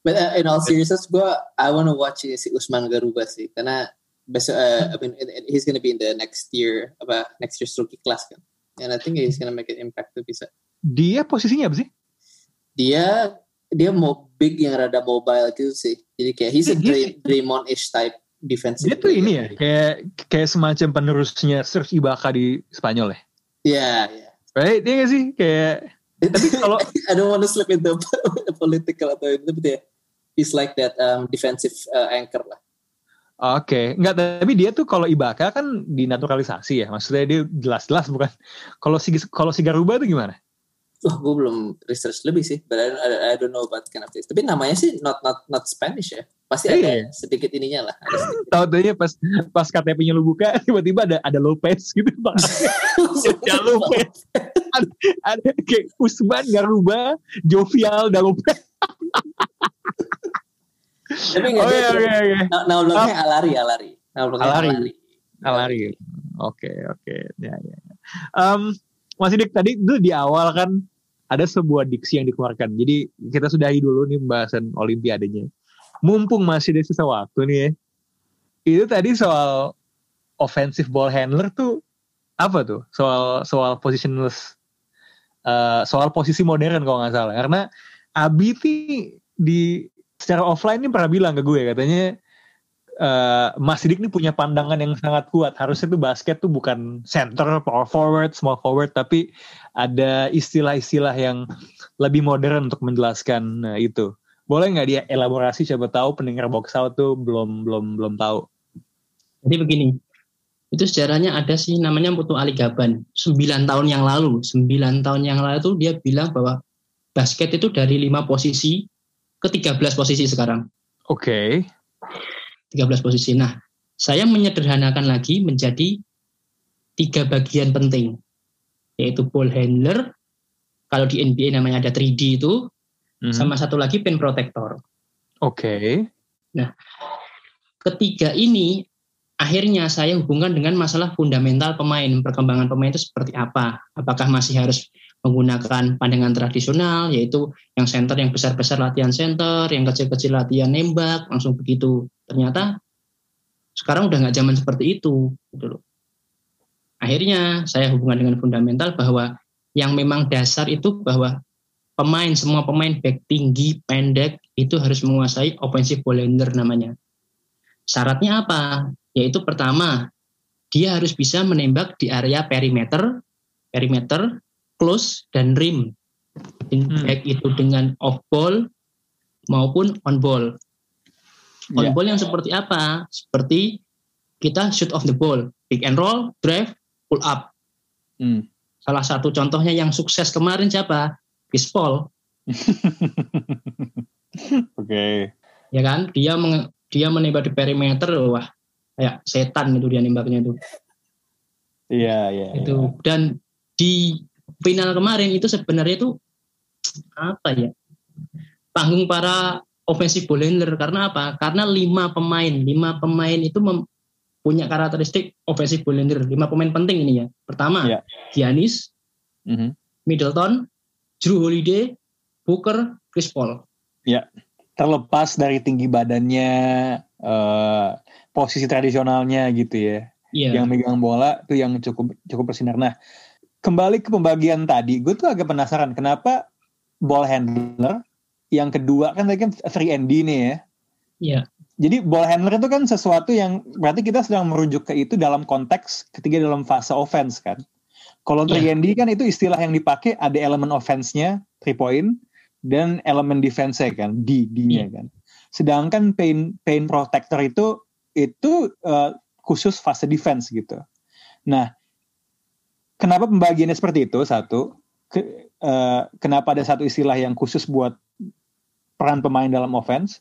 But uh, in all seriousness, gue I wanna watch si Usman Garuba sih, karena besok uh, I mean he's gonna be in the next year apa next year's rookie class kan and I think he's gonna make an impact tuh bisa Dia posisinya apa sih? dia dia mau big yang rada mobile gitu sih jadi kayak he's a Dia- Dray- Draymond-ish type defensive Dia tuh ini ya, kayak kayak semacam penerusnya Serge Ibaka di Spanyol ya. Iya, iya. Right? Dia gak sih? Kayak tapi kalau I don't want to slip into political atau itu tapi dia he's like that um, defensive uh, anchor lah. Oke, nggak tapi dia tuh kalau Ibaka kan dinaturalisasi ya, maksudnya dia jelas-jelas bukan. Kalau si kalau si Garuba tuh gimana? Wah, gue belum research lebih sih, but I don't, I, I don't know about kind of. Tapi namanya sih not not not Spanish ya. Pasti ada Iya. sedikit ininya lah. Ada. Tahu taunya pas pas KTP-nya lu buka tiba-tiba ada ada Lopez gitu pak. Ya Lopez. ada, ada kayak Usman Garuba, Jovial dan Lopez. Tapi nggak Oke oke oke. Nah, nah belakangnya Alari, Alari. Nah Alari. Alari. Alari. Oke oke ya ya. Em, masih dik tadi itu di awal kan ada sebuah diksi yang dikeluarkan. Jadi kita sudahi dulu nih pembahasan Olimpiadanya. Mumpung masih ada sisa waktu nih ya. Itu tadi soal offensive ball handler tuh apa tuh? Soal soal positionless eh, soal posisi modern kalau nggak salah. Karena Abi di secara offline nih pernah bilang ke gue katanya eh Mas Sidik nih punya pandangan yang sangat kuat. Harusnya tuh basket tuh bukan center, power forward, small forward, tapi ada istilah-istilah yang lebih modern untuk menjelaskan eh, itu. Boleh nggak dia elaborasi? Coba tahu pendengar box out tuh belum belum belum tahu. Jadi begini, itu sejarahnya ada sih namanya Putu Ali Gaban. 9 tahun yang lalu, 9 tahun yang lalu tuh dia bilang bahwa basket itu dari 5 posisi ke 13 posisi sekarang. Oke. 13 posisi. Nah, saya menyederhanakan lagi menjadi tiga bagian penting, yaitu ball handler, kalau di NBA namanya ada 3D itu, Mhm. sama satu lagi pin protector. Oke. Ketiga ini akhirnya saya hubungkan dengan masalah fundamental pemain, perkembangan pemain itu seperti apa? Apakah masih harus menggunakan pandangan tradisional, yaitu yang center yang besar-besar latihan center, yang kecil-kecil latihan nembak, langsung begitu. Ternyata sekarang udah nggak zaman seperti itu, gitu loh. Akhirnya saya hubungan dengan fundamental bahwa yang memang dasar itu bahwa pemain semua pemain back tinggi, pendek itu harus menguasai offensive ball handler namanya. Syaratnya apa? Yaitu pertama, dia harus bisa menembak di area perimeter, perimeter, close dan rim. Hmm. Baik itu dengan off ball maupun on ball. On Ya. ball yang seperti apa? Seperti kita shoot off the ball, pick and roll, drive, pull up. Hmm. Salah satu contohnya yang sukses kemarin siapa? Chris Paul, Oke. ya kan? Dia menge- dia menembak di perimeter, wah kayak setan itu dia nembaknya itu. Iya iya. iya. itu dan di final kemarin itu sebenarnya itu apa ya panggung para offensive ball handler karena apa karena lima pemain lima pemain itu punya karakteristik offensive ball handler lima pemain penting ini ya pertama Iya. Giannis Mhm. Middleton Drew Holiday Booker Chris Paul Terlepas dari tinggi badannya, eh, posisi tradisionalnya gitu ya. iya yang megang bola tuh yang cukup cukup bersinar. Nah, kembali ke pembagian tadi, gue tuh agak penasaran kenapa ball handler yang kedua kan tadi kan 3 D nih ya. iya Jadi ball handler itu kan sesuatu yang berarti kita sedang merujuk ke itu dalam konteks ketika dalam fase offense kan. Kalau Iya. 3 D kan itu istilah yang dipakai ada elemen offense-nya 3 point dan elemen defense-nya kan, D D-nya kan. Sedangkan paint paint protector itu itu eh, khusus fase defense gitu. Nah, kenapa pembagiannya seperti itu? Satu, ke- eh, kenapa ada satu istilah yang khusus buat peran pemain dalam offense?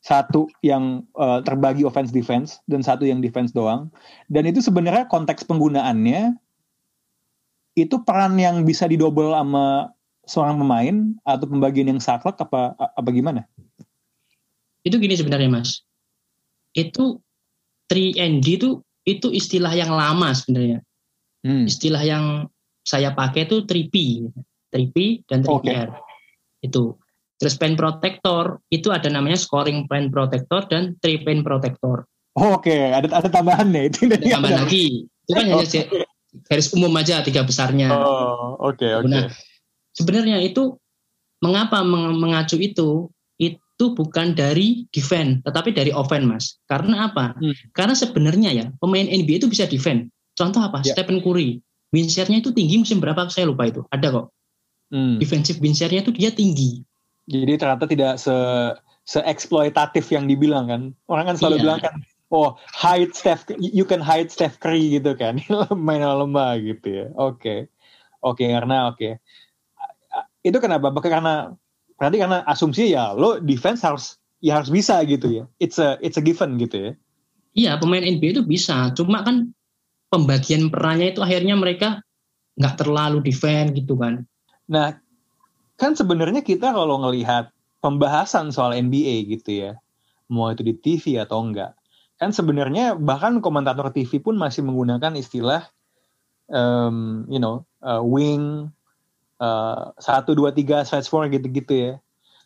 Satu yang eh, terbagi offense defense dan satu yang defense doang. Dan itu sebenarnya konteks penggunaannya itu peran yang bisa didobel sama seorang pemain atau pembagian yang saklek apa apa gimana? itu gini sebenarnya mas itu 3ND itu itu istilah yang lama sebenarnya Hmm. istilah yang saya pakai itu 3P 3P dan 3PR itu terus pen protector itu ada namanya scoring pen protector dan three pen protector Oh, Oke, ada ada tambahan nih itu. Ada tambahan lagi. Itu kan hanya se- garis umum aja tiga besarnya. Oh, oke oke. Nah, sebenarnya itu mengapa meng- mengacu itu itu bukan dari defend tetapi dari offense mas karena apa Hmm. karena sebenarnya ya pemain NBA itu bisa defend contoh apa Ya. Stephen Curry win share-nya itu tinggi musim berapa saya lupa itu ada kok Hmm. defensive win share-nya itu dia tinggi Jadi ternyata tidak se se eksploitatif yang dibilang kan. Orang kan selalu Iya. bilang kan, oh hide Steph, you can hide Steph Curry gitu kan, main lemah gitu ya. Oke, oke karena oke. Itu kenapa? Bukan karena berarti karena asumsi ya lo defense harus ya harus bisa gitu ya. It's a it's a given gitu ya. iya pemain NBA itu bisa cuma kan pembagian perannya itu akhirnya mereka nggak terlalu defend gitu kan Nah, kan sebenarnya kita kalau ngelihat pembahasan soal NBA gitu ya, mau itu di TV atau enggak, kan sebenarnya bahkan komentator TV pun masih menggunakan istilah, um, you know, uh, wing uh, satu dua tiga stretch four gitu-gitu ya.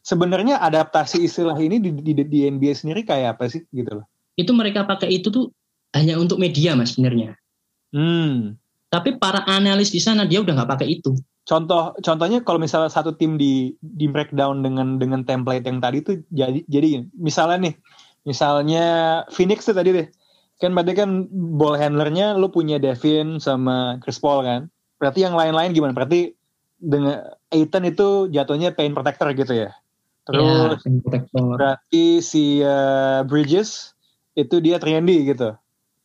Sebenarnya adaptasi istilah ini di, di, di NBA sendiri kayak apa sih gitu loh? itu mereka pakai itu tuh hanya untuk media mas sebenarnya Hmm. tapi para analis di sana dia udah nggak pakai itu. Contoh contohnya kalau misalnya satu tim di di breakdown dengan dengan template yang tadi tuh jadi jadi misalnya nih misalnya Phoenix tuh tadi deh. Kan berarti kan ball handlernya lu punya Devin sama Chris Paul kan. Berarti yang lain-lain gimana? Berarti dengan Aiton itu jatuhnya paint protector gitu ya? Terus ya, rim protector. berarti si uh, Bridges itu dia 3D gitu?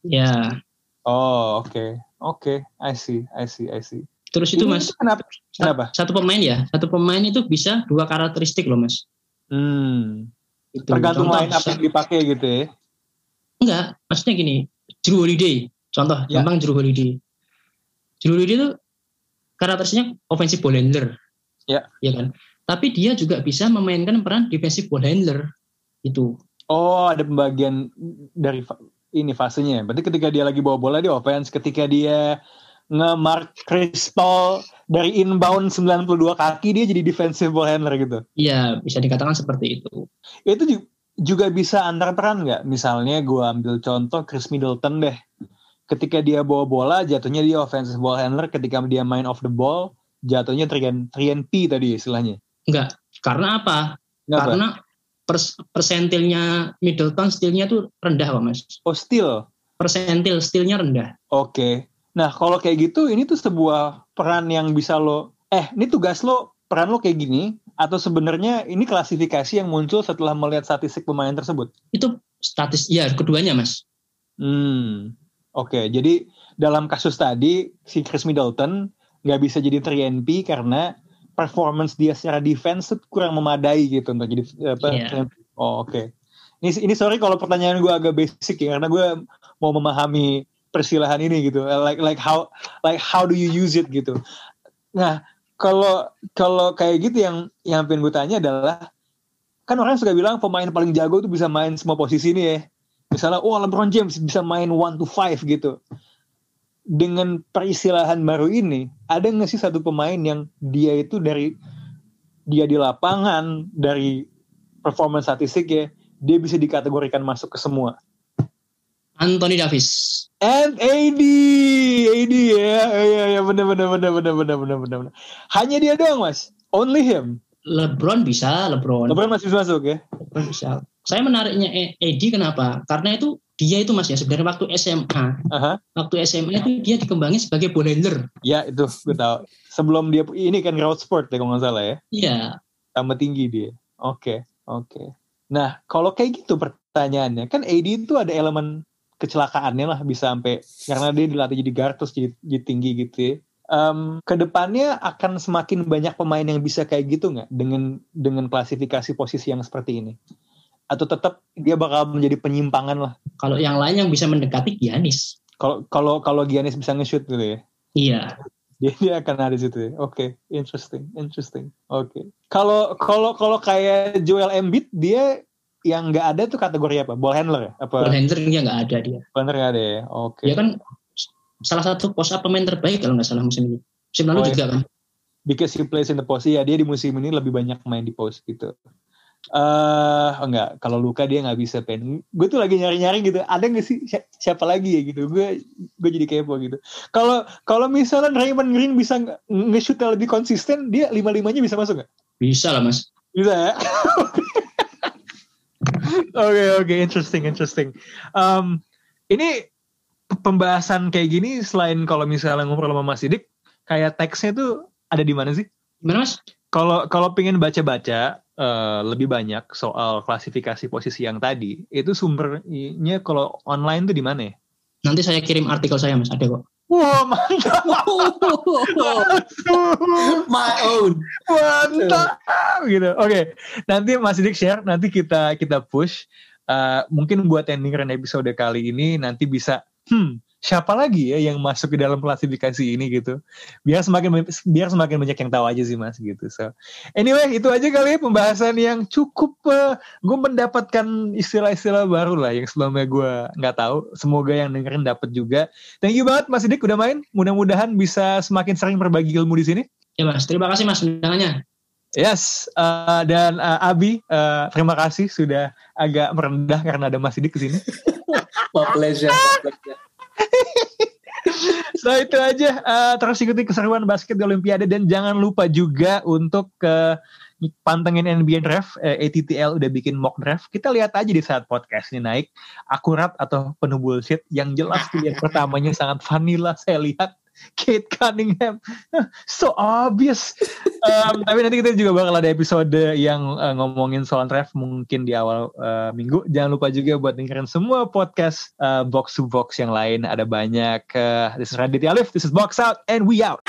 Ya oh oke. Oke I see I see I see. Terus itu Ini mas kenapa? Kenapa? satu pemain ya? Satu pemain itu bisa dua karakteristik loh mas. Hmm. Itu tergantung Contoh, line up yang dipakai gitu ya. Enggak maksudnya gini Drew Holiday contoh Ya. gampang Drew Holiday. Drew Holiday itu karakteristiknya offensive ball handler. Ya. ya kan? Tapi dia juga bisa memainkan peran defensive ball handler itu Oh, ada pembagian dari ini fasenya. Berarti ketika dia lagi bawa bola dia offense, ketika dia nge-mark Chris Paul dari inbound 92 kaki dia jadi defensive ball handler gitu. Iya bisa dikatakan seperti itu Itu ju- juga bisa antar peran nggak? Misalnya gue ambil contoh Chris Middleton deh. Ketika dia bawa bola jatuhnya dia offensive ball handler, ketika dia main off the ball jatuhnya 3 3P tadi istilahnya. enggak karena apa Nggak, karena pers- persentilnya Middleton stealnya tuh rendah kok mas Oh, still. persentil stealnya rendah Oke. Nah, kalau kayak gitu, ini tuh sebuah peran yang bisa lo, eh, ini tugas lo, peran lo kayak gini, atau sebenarnya ini klasifikasi yang muncul setelah melihat statistik pemain tersebut? itu statis ya keduanya mas Hmm, oke. Jadi dalam kasus tadi, si Chris Middleton nggak bisa jadi 3NP karena performance dia secara defense kurang memadai gitu untuk jadi apa? Iya. 3NP. Oh, oke. Ini, ini sorry kalau pertanyaan gue agak basic ya, karena gue mau memahami persilahan ini gitu. Like like how like how do you use it gitu. Nah, kalau kalau kayak gitu yang yang pengen gue tanya adalah kan orang suka bilang pemain paling jago tuh bisa main semua posisi nih ya. Misalnya, oh LeBron James bisa main one to five gitu dengan peristilahan baru ini ada nggak sih satu pemain yang dia itu dari dia di lapangan dari performa statistik ya dia bisa dikategorikan masuk ke semua? Anthony Davis. And AD AD ya ya ya benar-benar, benar benar benar benar benar benar hanya dia doang mas. Only him. LeBron bisa LeBron LeBron masih bisa masuk ya? LeBron bisa saya menariknya E- Edi kenapa karena itu dia itu mas ya sebenarnya waktu SMA Aha. waktu SMA itu dia dikembangin sebagai ball handler Ya itu gue tahu. Sebelum dia ini kan crowd sport ya kalau nggak salah ya. iya tambah tinggi dia. Oke, oke. Nah, kalau kayak gitu pertanyaannya, kan AD itu ada elemen kecelakaannya lah bisa sampai karena dia dilatih jadi guard terus jadi, jadi tinggi gitu ya. Em, ke depannya akan semakin banyak pemain yang bisa kayak gitu nggak dengan dengan klasifikasi posisi yang seperti ini? Atau tetap dia bakal menjadi penyimpangan lah? kalau yang lain yang bisa mendekati Giannis Kalau kalau kalau Giannis bisa nge-shoot gitu ya? iya dia dia akan ada situ ya. Oke, interesting, interesting. Oke. Kalau kalau kalau kayak Joel Embiid dia yang nggak ada tuh kategori apa? Ball handler ya? Apa ball handler dia nggak ada dia ball handler nggak ada ya? Oke. dia kan salah satu post up pemain terbaik kalau nggak salah musim ini musim lalu Oh, iya. juga kan Because he plays in the post. Ya dia di musim ini lebih banyak main di post gitu. Eh enggak, kalau Luka dia nggak bisa pen. Gue tuh lagi nyari-nyari gitu. Ada nggak sih si- siapa lagi ya gitu? Gue gue jadi kepo gitu. Kalau kalau misalnya Raymond Green bisa nge- nge-shoot lebih konsisten, dia lima limanya bisa masuk nggak? Bisa lah mas. Bisa ya? Oke oke interesting interesting. Um, ini pembahasan kayak gini selain kalau misalnya ngobrol sama Mas Sidik, kayak teksnya tuh ada di mana sih? Gimana mas? Kalau kalau pengen baca-baca eh, lebih banyak soal klasifikasi posisi yang tadi, itu sumbernya kalau online tuh di mana ya? Nanti saya kirim artikel saya mas. Ada kok. Wah mantap, My own. mantap gitu. Oke, nanti Mas Sidik share, nanti kita kita push. Eh, mungkin buat dengerin episode kali ini nanti bisa, hmm, siapa lagi ya yang masuk ke dalam klasifikasi ini gitu. Biar semakin biar semakin banyak yang tahu aja sih Mas gitu. So, anyway itu aja kali ya pembahasan yang cukup. gue mendapatkan istilah-istilah baru lah yang sebelumnya gue nggak tahu. Semoga yang dengerin dapat juga. Thank you banget Mas Sidik udah main. Mudah-mudahan bisa semakin sering berbagi ilmu di sini. Ya mas. Terima kasih mas undangannya. Yes, uh, dan uh, Abi, uh, terima kasih sudah agak merendah karena ada Mas Sidik di sini. My pleasure. My pleasure. so itu aja, uh, terus ikuti keseruan basket di Olimpiade dan jangan lupa juga untuk ke pantengin NBA Draft, eh, ATTL udah bikin mock draft. Kita lihat aja di saat podcast ini naik, akurat atau penuh bullshit. Yang jelas pilihan pertamanya sangat vanilla saya lihat. Kate Cunningham, so obvious. Um, tapi nanti kita juga bakal ada episode yang uh, ngomongin soal draft mungkin di awal uh, minggu. Jangan lupa juga buat dengerin semua podcast uh, box to box yang lain. Ada banyak. Uh, this is Raditya Alif, this is Box Out, and we out.